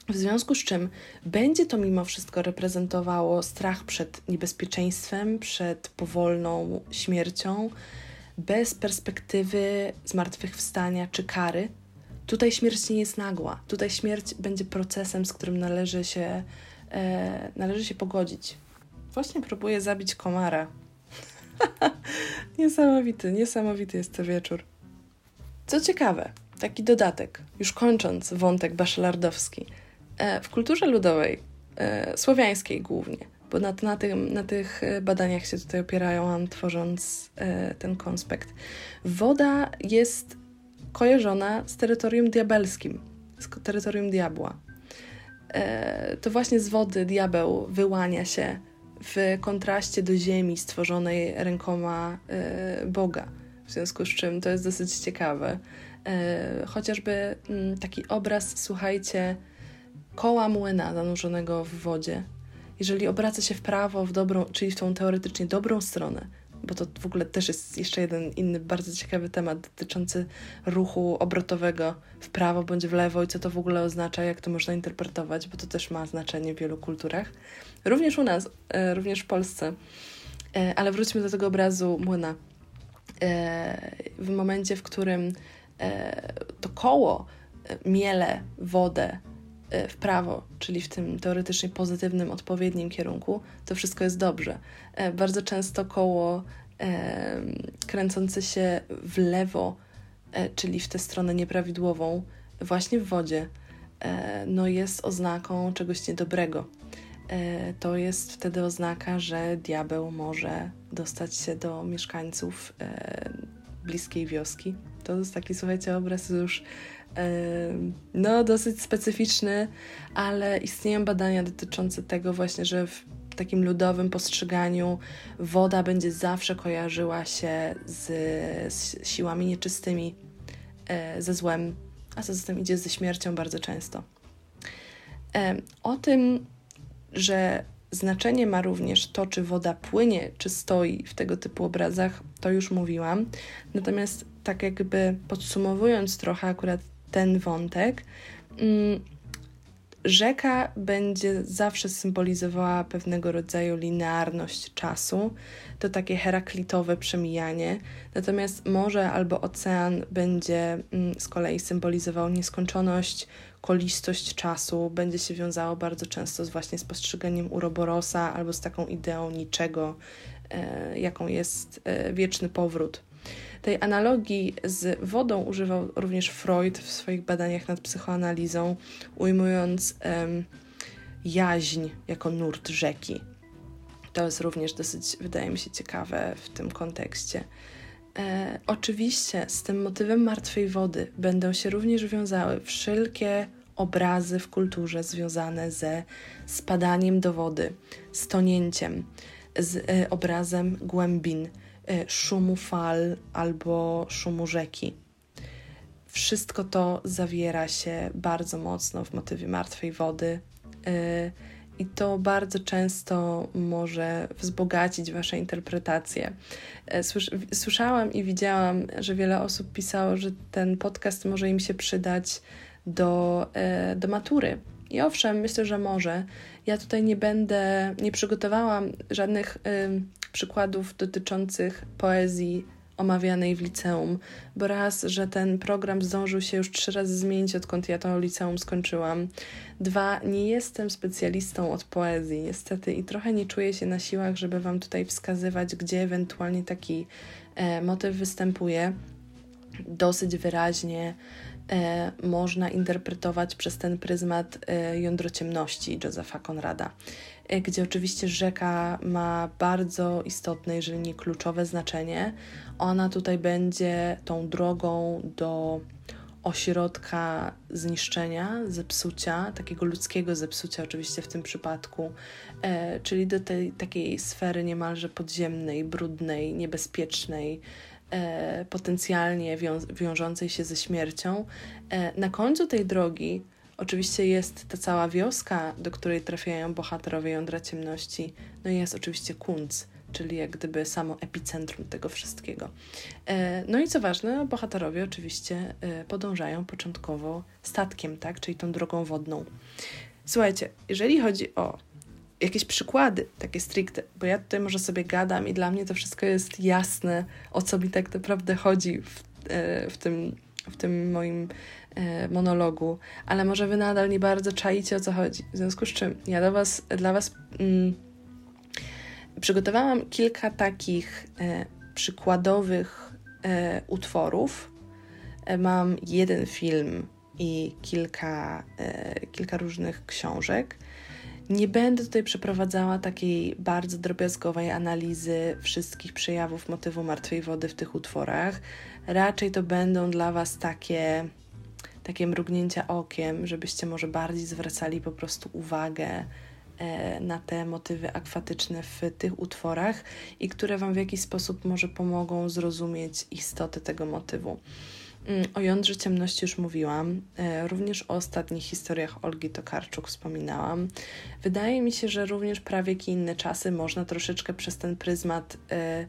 w związku z czym będzie to mimo wszystko reprezentowało strach przed niebezpieczeństwem, przed powolną śmiercią, bez perspektywy zmartwychwstania czy kary. Tutaj śmierć nie jest nagła. Tutaj śmierć będzie procesem, z którym należy się, e, należy się pogodzić. Właśnie próbuję zabić komara. niesamowity, niesamowity jest to wieczór. Co ciekawe, taki dodatek, już kończąc wątek bachelardowski. E, w kulturze ludowej, e, słowiańskiej głównie, bo na, na, tym, na tych badaniach się tutaj opierałam, tworząc e, ten konspekt. Woda jest kojarzona z terytorium diabelskim, z terytorium diabła. To właśnie z wody diabeł wyłania się w kontraście do ziemi stworzonej rękoma e, Boga. W związku z czym to jest dosyć ciekawe. E, chociażby mm, taki obraz, słuchajcie, koła młyna zanurzonego w wodzie. Jeżeli obraca się w prawo, w dobrą, czyli w tą teoretycznie dobrą stronę, bo to w ogóle też jest jeszcze jeden inny bardzo ciekawy temat dotyczący ruchu obrotowego w prawo bądź w lewo i co to w ogóle oznacza, jak to można interpretować, bo to też ma znaczenie w wielu kulturach. Również u nas, e, również w Polsce. E, ale wróćmy do tego obrazu młyna. E, w momencie, w którym to koło miele wodę w prawo, czyli w tym teoretycznie pozytywnym, odpowiednim kierunku, to wszystko jest dobrze. Bardzo często koło kręcące się w lewo, czyli w tę stronę nieprawidłową, właśnie w wodzie, no jest oznaką czegoś niedobrego. E, to jest wtedy oznaka, że diabeł może dostać się do mieszkańców e, bliskiej wioski. To jest taki, słuchajcie, obraz już e, no, dosyć specyficzny, ale istnieją badania dotyczące tego właśnie, że w takim ludowym postrzeganiu woda będzie zawsze kojarzyła się z, z siłami nieczystymi, ze złem, a co za tym idzie ze śmiercią bardzo często. O tym że znaczenie ma również to, czy woda płynie, czy stoi w tego typu obrazach, to już mówiłam. Natomiast tak jakby podsumowując trochę akurat ten wątek, mm, rzeka będzie zawsze symbolizowała pewnego rodzaju linearność czasu, to takie heraklitowe przemijanie, natomiast morze albo ocean będzie mm, z kolei symbolizował nieskończoność, kolistość czasu będzie się wiązało bardzo często z właśnie z postrzeganiem uroborosa albo z taką ideą niczego, e, jaką jest e, wieczny powrót. Tej analogii z wodą używał również Freud w swoich badaniach nad psychoanalizą, ujmując jaźń jako nurt rzeki. To jest również dosyć, wydaje mi się, ciekawe w tym kontekście. E, oczywiście z tym motywem martwej wody będą się również wiązały wszelkie obrazy w kulturze związane ze spadaniem do wody, stonięciem, z e, obrazem głębin, e, szumu fal albo szumu rzeki. Wszystko to zawiera się bardzo mocno w motywie martwej wody. E, I to bardzo często może wzbogacić Wasze interpretacje. Słyszałam i widziałam, że wiele osób pisało, że ten podcast może im się przydać do, e, do matury. I owszem, myślę, że może. Ja tutaj nie będę, nie przygotowałam żadnych y, przykładów dotyczących poezji omawianej w liceum, bo raz, że ten program zdążył się już trzy razy zmienić, odkąd ja to liceum skończyłam. Dwa, nie jestem specjalistą od poezji, niestety, i trochę nie czuję się na siłach, żeby Wam tutaj wskazywać, gdzie ewentualnie taki e, motyw występuje. Dosyć wyraźnie e, można interpretować przez ten pryzmat e, jądro ciemności Josepha Conrada, e, gdzie oczywiście rzeka ma bardzo istotne, jeżeli nie kluczowe znaczenie. Ona tutaj będzie tą drogą do ośrodka zniszczenia, zepsucia, takiego ludzkiego zepsucia, oczywiście w tym przypadku, e, czyli do tej takiej sfery niemalże podziemnej, brudnej, niebezpiecznej, e, potencjalnie wią- wiążącej się ze śmiercią. E, na końcu tej drogi oczywiście jest ta cała wioska, do której trafiają bohaterowie jądra ciemności, no i jest oczywiście Kunc, czyli jak gdyby samo epicentrum tego wszystkiego. E, no i co ważne, bohaterowie oczywiście e, podążają początkowo statkiem, tak, czyli tą drogą wodną. Słuchajcie, jeżeli chodzi o jakieś przykłady takie stricte, bo ja tutaj może sobie gadam i dla mnie to wszystko jest jasne, o co mi tak naprawdę chodzi w, e, w, tym, w tym moim e, monologu, ale może wy nadal nie bardzo czaicie o co chodzi. W związku z czym ja do was, dla was mm, przygotowałam kilka takich e, przykładowych e, utworów. E, mam jeden film i kilka, e, kilka różnych książek. Nie będę tutaj przeprowadzała takiej bardzo drobiazgowej analizy wszystkich przejawów motywu martwej wody w tych utworach. Raczej to będą dla Was takie, takie mrugnięcia okiem, żebyście może bardziej zwracali po prostu uwagę e, na te motywy akwatyczne w tych utworach i które Wam w jakiś sposób może pomogą zrozumieć istotę tego motywu. Mm, o jądrze ciemności już mówiłam, e, również o ostatnich historiach Olgi Tokarczuk wspominałam. Wydaje mi się, że również prawie inne czasy można troszeczkę przez ten pryzmat e,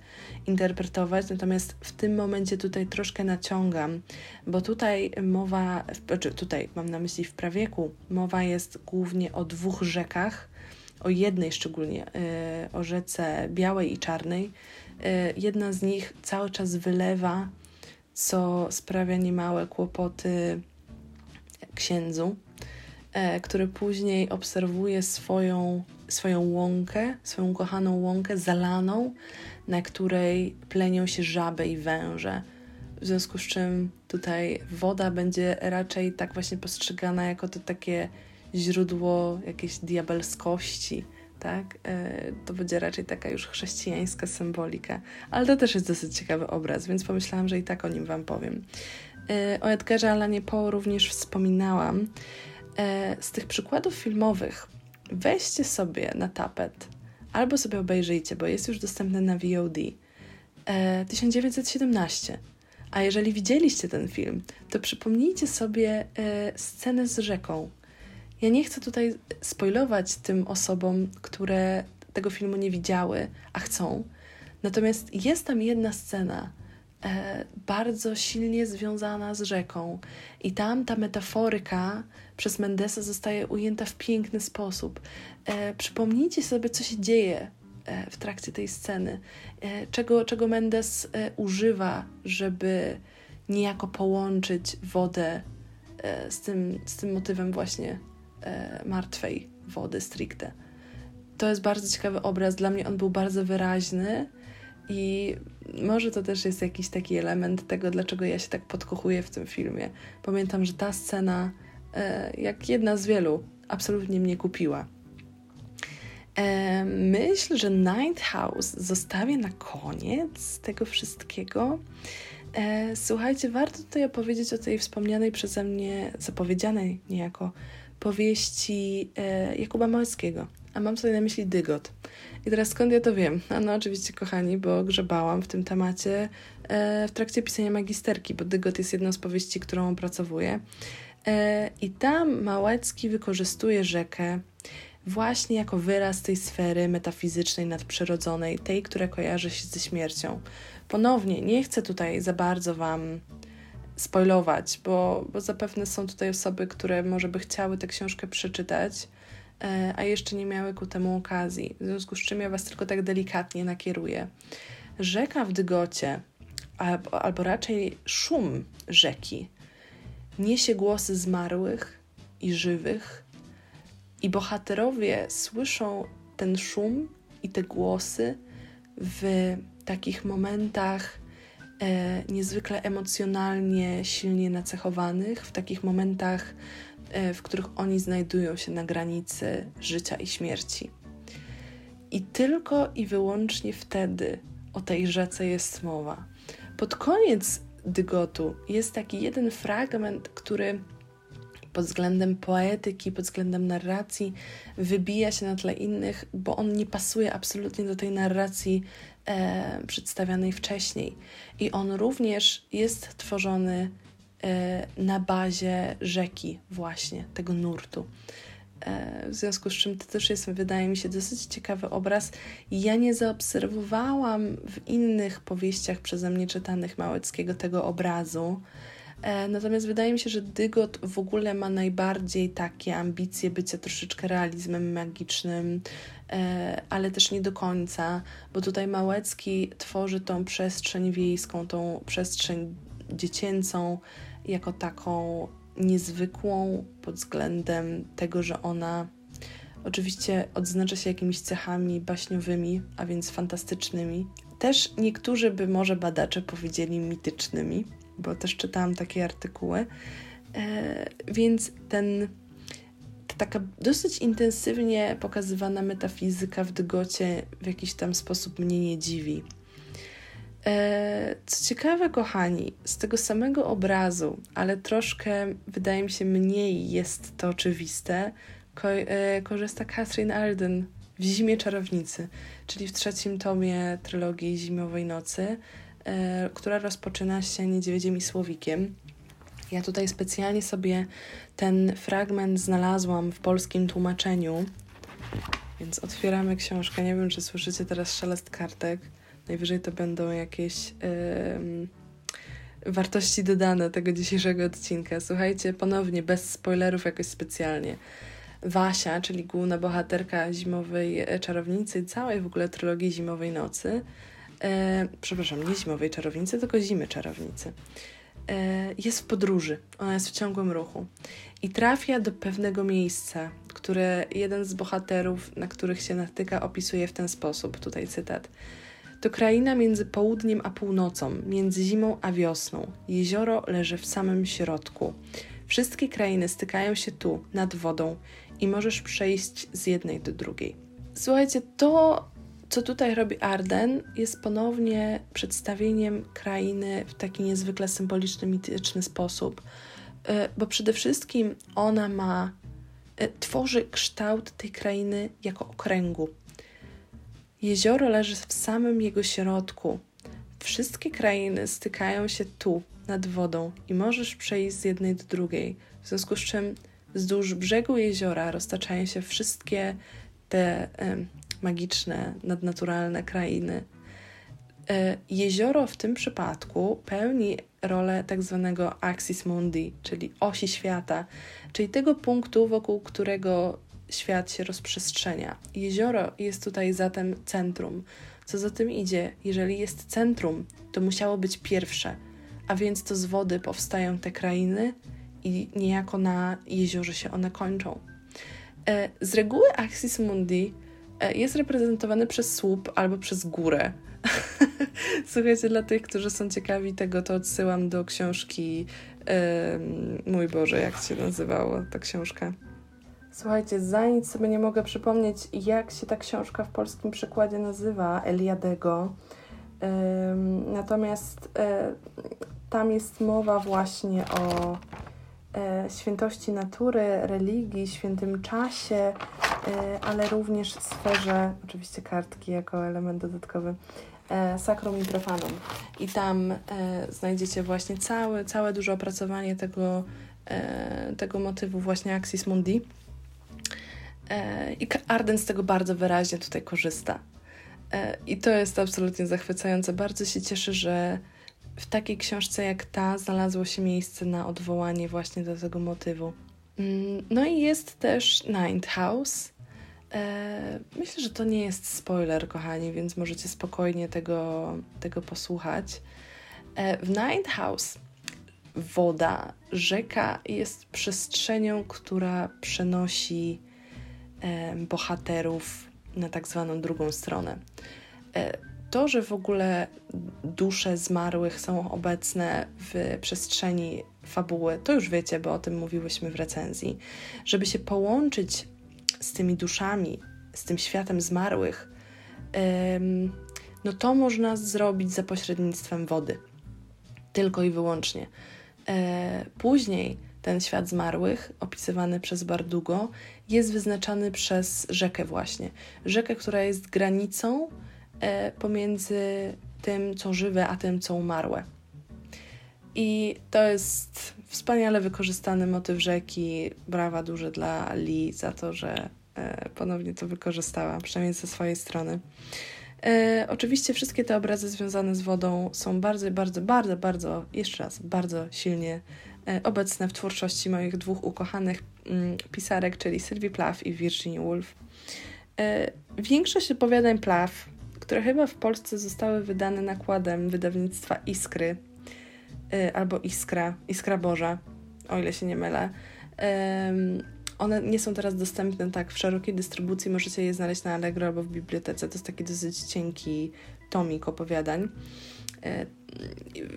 interpretować, natomiast w tym momencie tutaj troszkę naciągam, bo tutaj mowa, znaczy tutaj mam na myśli w prawieku, mowa jest głównie o dwóch rzekach, o jednej szczególnie, e, o rzece białej i czarnej. Jedna z nich cały czas wylewa co sprawia niemałe kłopoty księdzu, e, który później obserwuje swoją, swoją łąkę, swoją kochaną łąkę zalaną, na której plenią się żaby i węże. W związku z czym tutaj woda będzie raczej tak właśnie postrzegana jako to takie źródło jakiejś diabelskości, tak? E, to będzie raczej taka już chrześcijańska symbolika, ale to też jest dosyć ciekawy obraz, więc pomyślałam, że i tak o nim Wam powiem. E, o Edgarze Allanie Poe również wspominałam. E, z tych przykładów filmowych weźcie sobie na tapet albo sobie obejrzyjcie, bo jest już dostępny na VOD. 1917. A jeżeli widzieliście ten film, to przypomnijcie sobie scenę z rzeką, ja nie chcę tutaj spoilować tym osobom, które tego filmu nie widziały, a chcą. Natomiast jest tam jedna scena, e, bardzo silnie związana z rzeką, i tam ta metaforyka przez Mendesa zostaje ujęta w piękny sposób. E, przypomnijcie sobie, co się dzieje e, w trakcie tej sceny, e, czego, czego Mendes e, używa, żeby niejako połączyć wodę e, z tym, z tym motywem właśnie martwej wody stricte. To jest bardzo ciekawy obraz. Dla mnie on był bardzo wyraźny i może to też jest jakiś taki element tego, dlaczego ja się tak podkochuję w tym filmie. Pamiętam, że ta scena, e, jak jedna z wielu, absolutnie mnie kupiła. E, myślę, że Night House zostawię na koniec tego wszystkiego. E, słuchajcie, warto tutaj opowiedzieć o tej wspomnianej przeze mnie, zapowiedzianej niejako powieści e, Jakuba Małeckiego, a mam sobie na myśli Dygot. I teraz skąd ja to wiem? A no oczywiście, kochani, bo grzebałam w tym temacie e, w trakcie pisania magisterki, bo Dygot jest jedną z powieści, którą opracowuję. E, I tam Małecki wykorzystuje rzekę właśnie jako wyraz tej sfery metafizycznej, nadprzyrodzonej, tej, która kojarzy się ze śmiercią. Ponownie, nie chcę tutaj za bardzo Wam spoilować, bo, bo zapewne są tutaj osoby, które może by chciały tę książkę przeczytać, e, a jeszcze nie miały ku temu okazji. W związku z czym ja Was tylko tak delikatnie nakieruję. Rzeka w Dygocie, albo, albo raczej szum rzeki, niesie głosy zmarłych i żywych, i bohaterowie słyszą ten szum i te głosy w takich momentach e, niezwykle emocjonalnie silnie nacechowanych, w takich momentach, e, w których oni znajdują się na granicy życia i śmierci. I tylko i wyłącznie wtedy o tej rzece jest mowa. Pod koniec Dygotu jest taki jeden fragment, który pod względem poetyki, pod względem narracji wybija się na tle innych, bo on nie pasuje absolutnie do tej narracji e, przedstawianej wcześniej. I on również jest tworzony e, na bazie rzeki, właśnie tego nurtu. E, w związku z czym to też jest, wydaje mi się, dosyć ciekawy obraz. Ja nie zaobserwowałam w innych powieściach przeze mnie czytanych Małeckiego tego obrazu. E, natomiast wydaje mi się, że Dygot w ogóle ma najbardziej takie ambicje bycia troszeczkę realizmem magicznym, e, ale też nie do końca, bo tutaj Małecki tworzy tą przestrzeń wiejską, tą przestrzeń dziecięcą jako taką niezwykłą pod względem tego, że ona oczywiście odznacza się jakimiś cechami baśniowymi, a więc fantastycznymi. Też niektórzy by może badacze powiedzieli mitycznymi bo też czytałam takie artykuły. E, więc ten, ta taka dosyć intensywnie pokazywana metafizyka w Dygocie w jakiś tam sposób mnie nie dziwi. E, co ciekawe, kochani, z tego samego obrazu, ale troszkę wydaje mi się mniej jest to oczywiste, e, korzysta Catherine Arden w Zimie Czarownicy, czyli w trzecim tomie trylogii Zimowej Nocy. E, która rozpoczyna się Niedźwiedziem i Słowikiem. Ja tutaj specjalnie sobie ten fragment znalazłam w polskim tłumaczeniu, więc otwieramy książkę. Nie wiem, czy słyszycie teraz szelest kartek. Najwyżej to będą jakieś yy, wartości dodane tego dzisiejszego odcinka. Słuchajcie, ponownie, bez spoilerów jakoś specjalnie. Wasia, czyli główna bohaterka zimowej czarownicy, całej w ogóle trylogii Zimowej Nocy, e, przepraszam, nie Zimowej Czarownicy, tylko Zimy Czarownicy, e, jest w podróży. Ona jest w ciągłym ruchu i trafia do pewnego miejsca, które jeden z bohaterów, na których się natyka, opisuje w ten sposób. Tutaj cytat. To kraina między południem a północą, między zimą a wiosną. Jezioro leży w samym środku. Wszystkie krainy stykają się tu, nad wodą, i możesz przejść z jednej do drugiej. Słuchajcie, to, co tutaj robi Arden, jest ponownie przedstawieniem krainy w taki niezwykle symboliczny, mityczny sposób, e, bo przede wszystkim ona ma, e, tworzy kształt tej krainy jako okręgu. Jezioro leży w samym jego środku. Wszystkie krainy stykają się tu, nad wodą, i możesz przejść z jednej do drugiej. W związku z czym Wzdłuż brzegu jeziora roztaczają się wszystkie te magiczne, nadnaturalne krainy. Y, jezioro w tym przypadku pełni rolę tak zwanego axis mundi, czyli osi świata, czyli tego punktu, wokół którego świat się rozprzestrzenia. Jezioro jest tutaj zatem centrum. Co za tym idzie, jeżeli jest centrum, to musiało być pierwsze, a więc to z wody powstają te krainy, i niejako na jeziorze się one kończą. E, z reguły Axis Mundi e, jest reprezentowany przez słup albo przez górę. Słuchajcie, dla tych, którzy są ciekawi tego, to odsyłam do książki. mój Boże, jak się nazywała ta książka? Słuchajcie, za nic sobie nie mogę przypomnieć, jak się ta książka w polskim przykładzie nazywa Eliadego. natomiast e, tam jest mowa właśnie o E, świętości natury, religii, świętym czasie, e, ale również sferze, oczywiście kartki jako element dodatkowy, e, Sacrum i Profanum. I tam znajdziecie właśnie całe, całe duże opracowanie tego, tego motywu właśnie Axis Mundi. I Arden z tego bardzo wyraźnie tutaj korzysta. I to jest absolutnie zachwycające. Bardzo się cieszę, że w takiej książce jak ta znalazło się miejsce na odwołanie właśnie do tego motywu. Mm, no i jest też Ninth House. E, myślę, że to nie jest spoiler, kochani, więc możecie spokojnie tego, tego posłuchać. E, w Ninth House woda, rzeka jest przestrzenią, która przenosi e, bohaterów na tak zwaną drugą stronę to, że w ogóle dusze zmarłych są obecne w przestrzeni fabuły, to już wiecie, bo o tym mówiłyśmy w recenzji. Żeby się połączyć z tymi duszami, z tym światem zmarłych, no to można zrobić za pośrednictwem wody. Tylko i wyłącznie. E, później ten świat zmarłych, opisywany przez Bardugo, jest wyznaczany przez rzekę, właśnie. Rzekę, która jest granicą pomiędzy tym, co żywe, a tym, co umarłe. I to jest wspaniale wykorzystany motyw rzeki. Brawa duże dla Lee za to, że e, ponownie to wykorzystała, przynajmniej ze swojej strony. E, oczywiście wszystkie te obrazy związane z wodą są bardzo, bardzo, bardzo, bardzo, jeszcze raz, bardzo silnie e, obecne w twórczości moich dwóch ukochanych mm, pisarek, czyli Sylwii Plath i Virginia Woolf. E, większość opowiadań Plath które chyba w Polsce zostały wydane nakładem wydawnictwa Iskry yy, albo Iskra, Iskra Boża, o ile się nie mylę. One nie są teraz dostępne tak w szerokiej dystrybucji, możecie je znaleźć na Allegro albo w bibliotece. To jest taki dosyć cienki tomik opowiadań. Yy,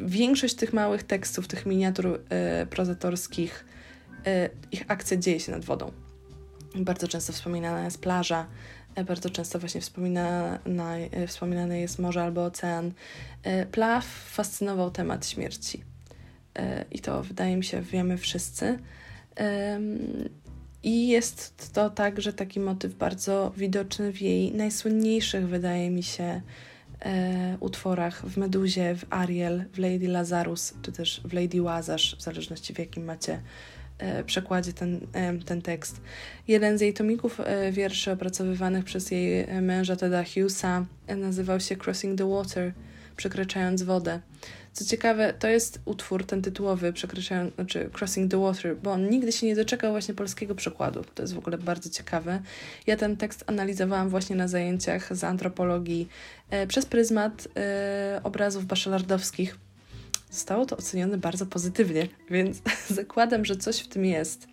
większość tych małych tekstów, tych miniatur yy, prozatorskich, ich akcja dzieje się nad wodą. Bardzo często wspominana jest plaża, bardzo często właśnie wspomina, na, wspominane jest morze albo ocean. E, Plaw fascynował temat śmierci. E, I to wydaje mi się, wiemy wszyscy. I jest to także taki motyw bardzo widoczny w jej najsłynniejszych, wydaje mi się, e, utworach, w Meduzie, w Ariel, w Lady Lazarus, czy też w Lady Łazarz, w zależności w jakim macie e, przekładzie ten, e, ten tekst. Jeden z jej tomików e, wierszy opracowywanych przez jej męża Teda Hughesa e, nazywał się Crossing the Water, przekraczając wodę. Co ciekawe, to jest utwór, ten tytułowy, przekraczając, znaczy Crossing the Water, bo on nigdy się nie doczekał właśnie polskiego przekładu. To jest w ogóle bardzo ciekawe. Ja ten tekst analizowałam właśnie na zajęciach z antropologii e, przez pryzmat e, obrazów bachelardowskich. Zostało to ocenione bardzo pozytywnie, więc zakładam, że coś w tym jest.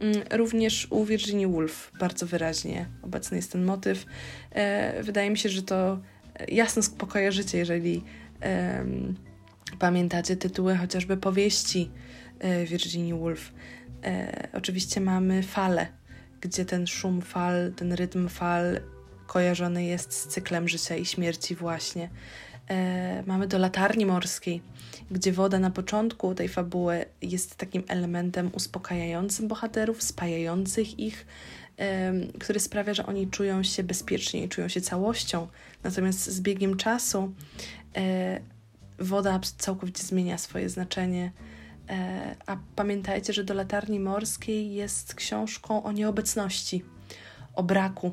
Mm, również u Virginia Woolf bardzo wyraźnie obecny jest ten motyw. E, wydaje mi się, że to jasno spokojarzycie, jeżeli Pamiętacie tytuły chociażby powieści e, Virginia Woolf. E, oczywiście mamy fale, gdzie ten szum fal, ten rytm fal kojarzony jest z cyklem życia i śmierci właśnie. E, mamy do latarni morskiej, gdzie woda na początku tej fabuły jest takim elementem uspokajającym bohaterów, spajających ich, który sprawia, że oni czują się bezpiecznie i czują się całością. Natomiast z biegiem czasu woda całkowicie zmienia swoje znaczenie. E, a pamiętajcie, że do latarni morskiej jest książką o nieobecności, o braku,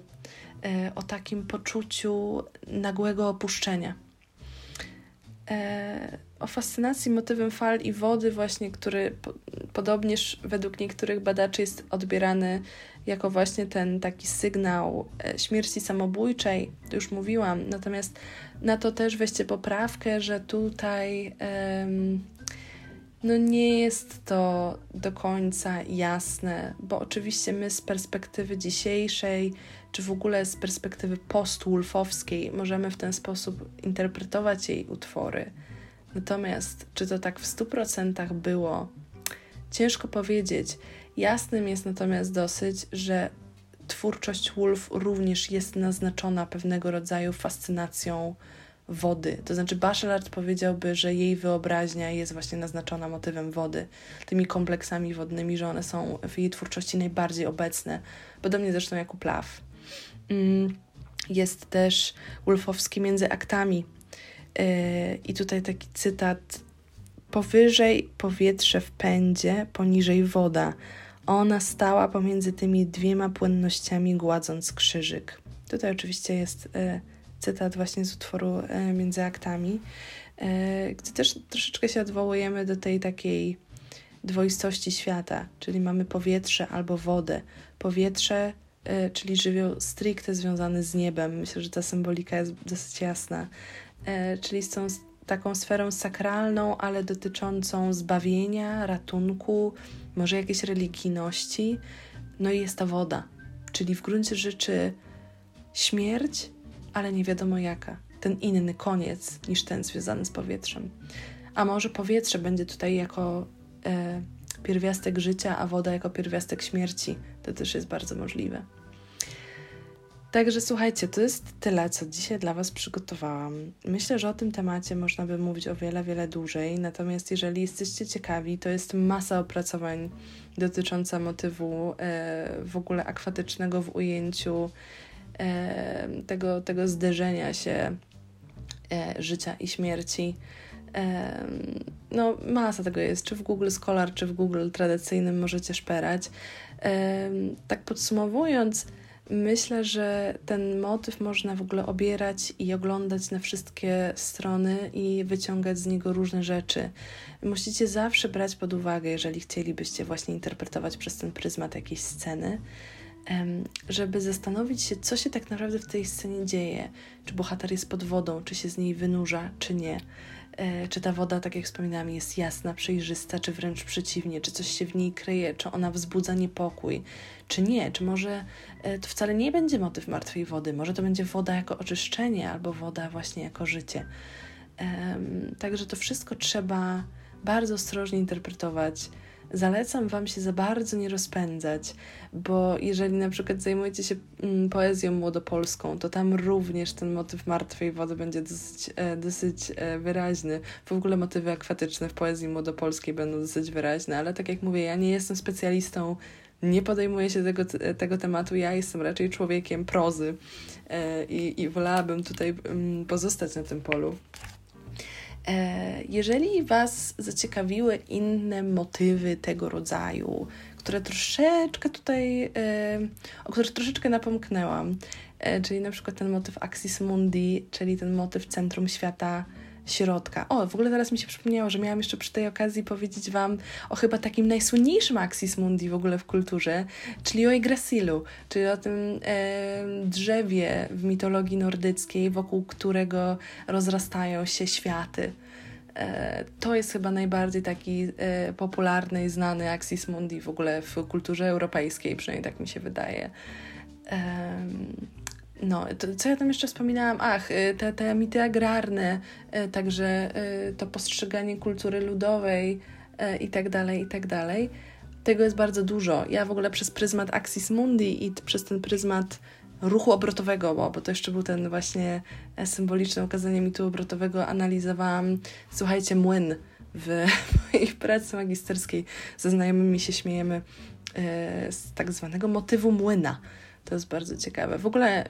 e, o takim poczuciu nagłego opuszczenia. E, o fascynacji motywem fal i wody, właśnie, który podobnież według niektórych badaczy jest odbierany jako właśnie ten taki sygnał śmierci samobójczej, już mówiłam, natomiast na to też weźcie poprawkę, że tutaj um, no nie jest to do końca jasne, bo oczywiście my z perspektywy dzisiejszej, czy w ogóle z perspektywy post-Wolfowskiej możemy w ten sposób interpretować jej utwory. Natomiast czy to tak w 100% było, ciężko powiedzieć. Jasnym jest natomiast dosyć, że twórczość Wolf również jest naznaczona pewnego rodzaju fascynacją wody. To znaczy, Bachelard powiedziałby, że jej wyobraźnia jest właśnie naznaczona motywem wody, tymi kompleksami wodnymi, że one są w jej twórczości najbardziej obecne. Podobnie zresztą jak u Plaw. Mm, jest też Wolfowski między aktami. I tutaj taki cytat: Powyżej powietrze w pędzie, poniżej woda ona stała pomiędzy tymi dwiema płynnościami, gładząc krzyżyk. Tutaj oczywiście jest e, cytat właśnie z utworu e, Między aktami, e, gdzie też troszeczkę się odwołujemy do tej takiej dwoistości świata, czyli mamy powietrze albo wodę. Powietrze, czyli żywioł stricte związany z niebem. Myślę, że ta symbolika jest dosyć jasna, czyli z tą taką sferą sakralną, ale dotyczącą zbawienia, ratunku, może jakiejś religijności. No i jest ta woda, czyli w gruncie rzeczy śmierć, ale nie wiadomo jaka. Ten inny koniec niż ten związany z powietrzem. A może powietrze będzie tutaj jako e, pierwiastek życia, a woda jako pierwiastek śmierci. To też jest bardzo możliwe. Także słuchajcie, to jest tyle, co dzisiaj dla Was przygotowałam. Myślę, że o tym temacie można by mówić o wiele, wiele dłużej. Natomiast jeżeli jesteście ciekawi, to jest masa opracowań dotycząca motywu e, w ogóle akwatycznego w ujęciu e, tego, tego zderzenia się e, życia i śmierci. E, no, masa tego jest, czy w Google Scholar, czy w Google tradycyjnym możecie szperać. E, tak podsumowując, Myślę, że ten motyw można w ogóle obierać i oglądać na wszystkie strony i wyciągać z niego różne rzeczy. Musicie zawsze brać pod uwagę, jeżeli chcielibyście właśnie interpretować przez ten pryzmat jakiejś sceny, żeby zastanowić się, co się tak naprawdę w tej scenie dzieje. Czy bohater jest pod wodą, czy się z niej wynurza, czy nie. E, czy ta woda, tak jak wspominałam, jest jasna, przejrzysta, czy wręcz przeciwnie, czy coś się w niej kryje, czy ona wzbudza niepokój, czy nie, czy może e, to wcale nie będzie motyw martwej wody, może to będzie woda jako oczyszczenie, albo woda właśnie jako życie. Także to wszystko trzeba bardzo ostrożnie interpretować zalecam Wam się za bardzo nie rozpędzać, bo jeżeli na przykład zajmujecie się mm, poezją młodopolską, to tam również ten motyw martwej wody będzie dosyć, e, dosyć e, wyraźny. W ogóle motywy akwatyczne w poezji młodopolskiej będą dosyć wyraźne, ale tak jak mówię, ja nie jestem specjalistą nie podejmuję się tego, tego tematu. Ja jestem raczej człowiekiem prozy, i, i wolałabym tutaj mm, pozostać na tym polu. Jeżeli Was zaciekawiły inne motywy tego rodzaju, które troszeczkę tutaj, o których troszeczkę napomknęłam, czyli na przykład ten motyw Axis Mundi, czyli ten motyw centrum świata środka. O, w ogóle teraz mi się przypomniało, że miałam jeszcze przy tej okazji powiedzieć Wam o chyba takim najsłynniejszym Axis Mundi w ogóle w kulturze, czyli o Yggdrasilu, czyli o tym e, drzewie w mitologii nordyckiej, wokół którego rozrastają się światy. E, to jest chyba najbardziej taki e, popularny i znany Axis Mundi w ogóle w kulturze europejskiej, przynajmniej tak mi się wydaje. No, to, co ja tam jeszcze wspominałam? Ach, y, te, te mity agrarne, y, także y, to postrzeganie kultury ludowej i tak dalej, i tak dalej. Tego jest bardzo dużo. Ja w ogóle przez pryzmat Axis Mundi i przez ten pryzmat ruchu obrotowego, bo, bo to jeszcze był ten właśnie e, symboliczne ukazanie mitu obrotowego, analizowałam, słuchajcie, młyn w mojej pracy magisterskiej. Ze znajomymi się śmiejemy e, z tak zwanego motywu młyna to jest bardzo ciekawe. W ogóle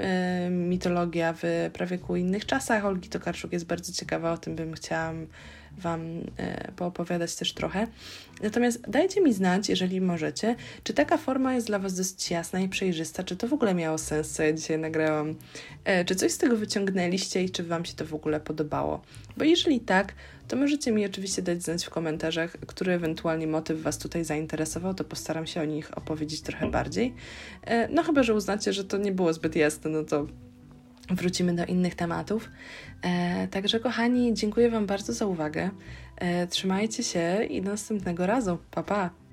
y, mitologia w prawie ku innych czasach Olgi Tokarczuk jest bardzo ciekawa, o tym bym chciała Wam y, poopowiadać też trochę. Natomiast dajcie mi znać, jeżeli możecie, czy taka forma jest dla Was dosyć jasna i przejrzysta, czy to w ogóle miało sens, co ja dzisiaj nagrałam, y, czy coś z tego wyciągnęliście i czy Wam się to w ogóle podobało. Bo jeżeli tak, to możecie mi oczywiście dać znać w komentarzach, który ewentualnie motyw Was tutaj zainteresował, to postaram się o nich opowiedzieć trochę bardziej. E, no chyba, że uznacie, że to nie było zbyt jasne, no to wrócimy do innych tematów. E, także kochani, dziękuję Wam bardzo za uwagę. E, trzymajcie się i do następnego razu. Pa, pa!